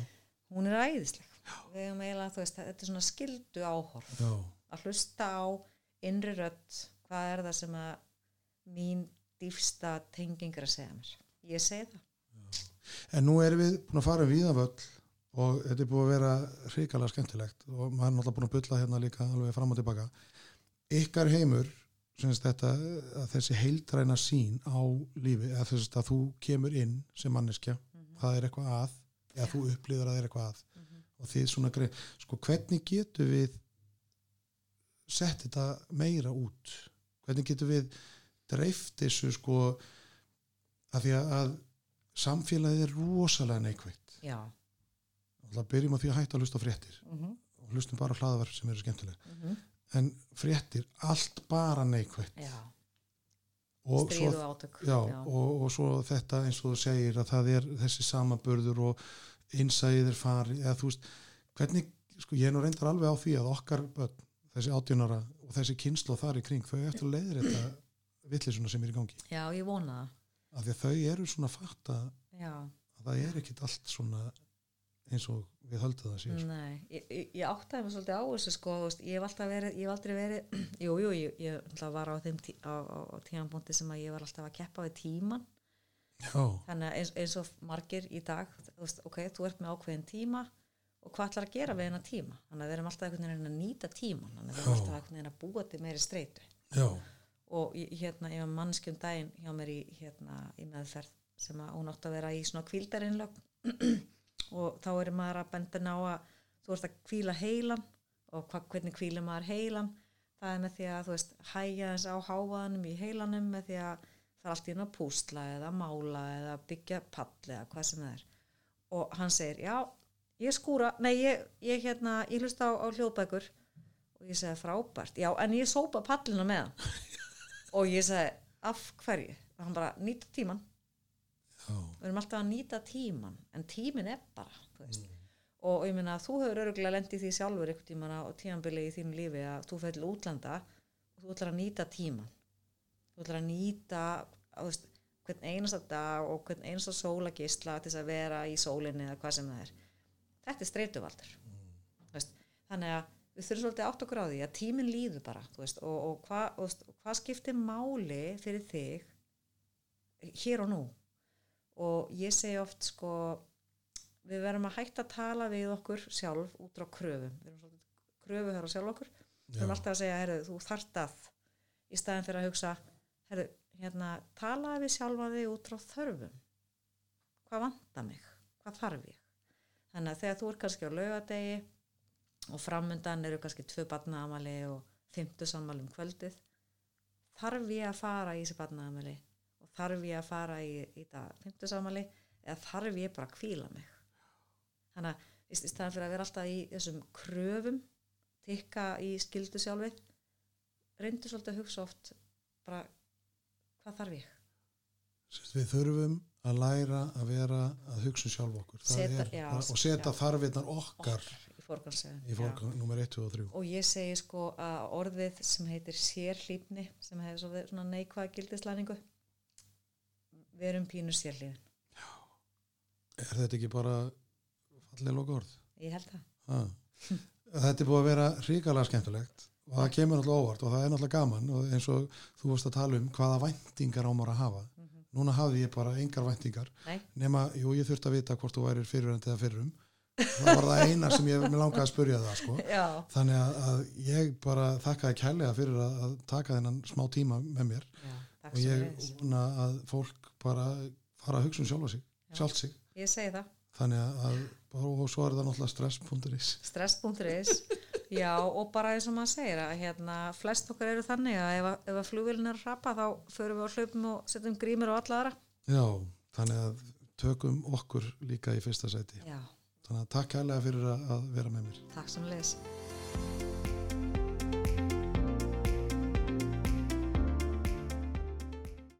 hún er æðisleg. Eiginlega, veist, þetta er svona skildu áhorf. Já, að hlusta á innri rödd hvað er það sem að mín dýfsta tenging er að segja mér? Ég segi það. En nú erum við búin að fara við af öll og þetta er búin að vera hrikalega skemmtilegt og maður er náttúrulega búin að bylla hérna líka alveg fram og tilbaka. Ykkar heimur, þetta, að þessi heildræna sín á lífi, eða þess að þú kemur inn sem manneskja, það er eitthvað að, eða þú upplýður að það er eitthvað að. Og þið svona greið, sko hvernig getur við sett þetta meira út? Hvernig getur við dreift þessu sko að því að, að samfélagið er rosalega neikvægt já, og það byrjum á því að hætta að hlusta á fréttir. Mm -hmm. og hlustum bara á hlaðaverf sem eru skemmtileg. Mm -hmm. En fréttir, allt bara neikvægt og og Og, svo þetta eins og þú segir að það er þessi samaburður og innsæðir fari eða þú veist, hvernig sko ég er nú reyndar alveg á því að okkar börn, þessi átjónara og þessi kynslu þar í kring, þau eftir leiðir þetta villisuna sem er í gangi. Já, ég vona það. Af því að þau eru svona fatt að það er ekkit allt svona eins og við höldum það sér nei, ég, ég, áttaði mig svolítið á þessu sko, ég hef alltaf verið ég hef aldrei verið, jú, jú, ég, ég var á þeim tí, á, á, á tímanbúndi sem að ég var alltaf að keppa við tíman já, þannig að eins, eins og margir í dag þú veist, ok, þú ert með ákveðin tíma og hvað ætlar að gera við hennar tíma? Þannig að við erum alltaf einhvern veginn að nýta tíman þannig að við erum alltaf einhvern veginn að búa til meiri streitu. Já, og hérna, ég var mannskjum daginn hjá mér í, hérna, í meðferð sem að hún átti að vera í svona kvíldarinnlög og þá er maður að benda ná að þú ert að kvíla heilan og hva, hvernig kvíla maður heilan. Það er með því að þú veist hægja þess á hávaðanum í heilanum með því að það er allt í henn að púsla eða mála eða byggja pall eða hvað sem það er. Og hann segir, já, ég skúra nei, ég, ég hérna, ég hlusta á, á hljóðbækur. Og ég segi frábært. Já, en ég sópa pallina með hann. Og ég segi, af hverju? Og hann bara, nýta tíman við erum alltaf að nýta tíman en tímin er bara veist. og, og ég meina að þú hefur öruglega lendið því sjálfur einhvern tíman á tímanbili í þínu lífi að þú fyrir útlanda og þú ætlar að nýta tíman þú ætlar að nýta veist, hvern einasta dag og hvern einasta sólagisla til þess að vera í sólinni eða hvað sem það er þetta er streituvaldur mm. þannig að við þurfum svolítið átt okkur á því að tíminn líður bara veist, og, og, hvað, hvað skiptir máli fyrir þig hér og nú og ég segi oft sko við verðum að hætta að tala við okkur sjálf út frá kröfum. Við erum svolítið kröfu hér á sjálf okkur. Við erum alltaf að segja, herru, þú þart að í staðin fyrir að hugsa herru, hérna, talaði við sjálfa þig út frá þörfum. Hvað vantar mig, hvað þarf ég? Þannig að þegar þú er kannski á laugadegi og framundan eru kannski tvö barnaamali og fymtu sammali um kvöldið þarf ég að fara í þessi barnaamali þarf ég að fara í, í það fymtu sammali eða þarf ég bara að kvíla mig? Þannig að í staðan fyrir að vera alltaf í þessum kröfum tikka í skildu sjálfið reyndu svolítið að hugsa oft bara hvað þarf ég? Við þurfum að læra að vera að hugsa sjálf okkur. Seta- er, já, og setja þarfinnar okkar forgansöðun í fólk nummer 1, 2 og 3 og ég segi sko að orðið sem heitir sérhlýfni sem hefur svona neikvæða gildislæningu við erum pínur sérhlýfin Er þetta ekki bara falleg loka orð? ég held það. Þetta er búið að vera hrikalega skemmtilegt og það kemur náttúrulega óvart og það er náttúrulega gaman og eins og þú varst að tala um hvaða væntingar á maður að hafa. Núna hafði ég bara engar væntingar Nei, nema, jú, ég þurfti að vita hvort þú værir fyrirvændi eða fyrrum. Það var það eina sem ég langaði að spurja það sko. þannig að, að ég bara þakkaði kærlega fyrir að, að taka þennan smá tíma með mér já, og ég vona að fólk bara fara að hugsa um sjálfa sig, Já. sjálft sig. Ég segi það, þannig að, og svo er það náttúrulega stress.is stress.is já og bara eins og maður segir að hérna flest okkar eru þannig að ef, ef að flugvélin er að rapa þá förum við á hlaupum og setjum grímur og alla aðra. Já, þannig að tökum okkur líka í fyrsta sæti. Já, þannig að takk kærlega fyrir að, vera með mér. Takk sem leis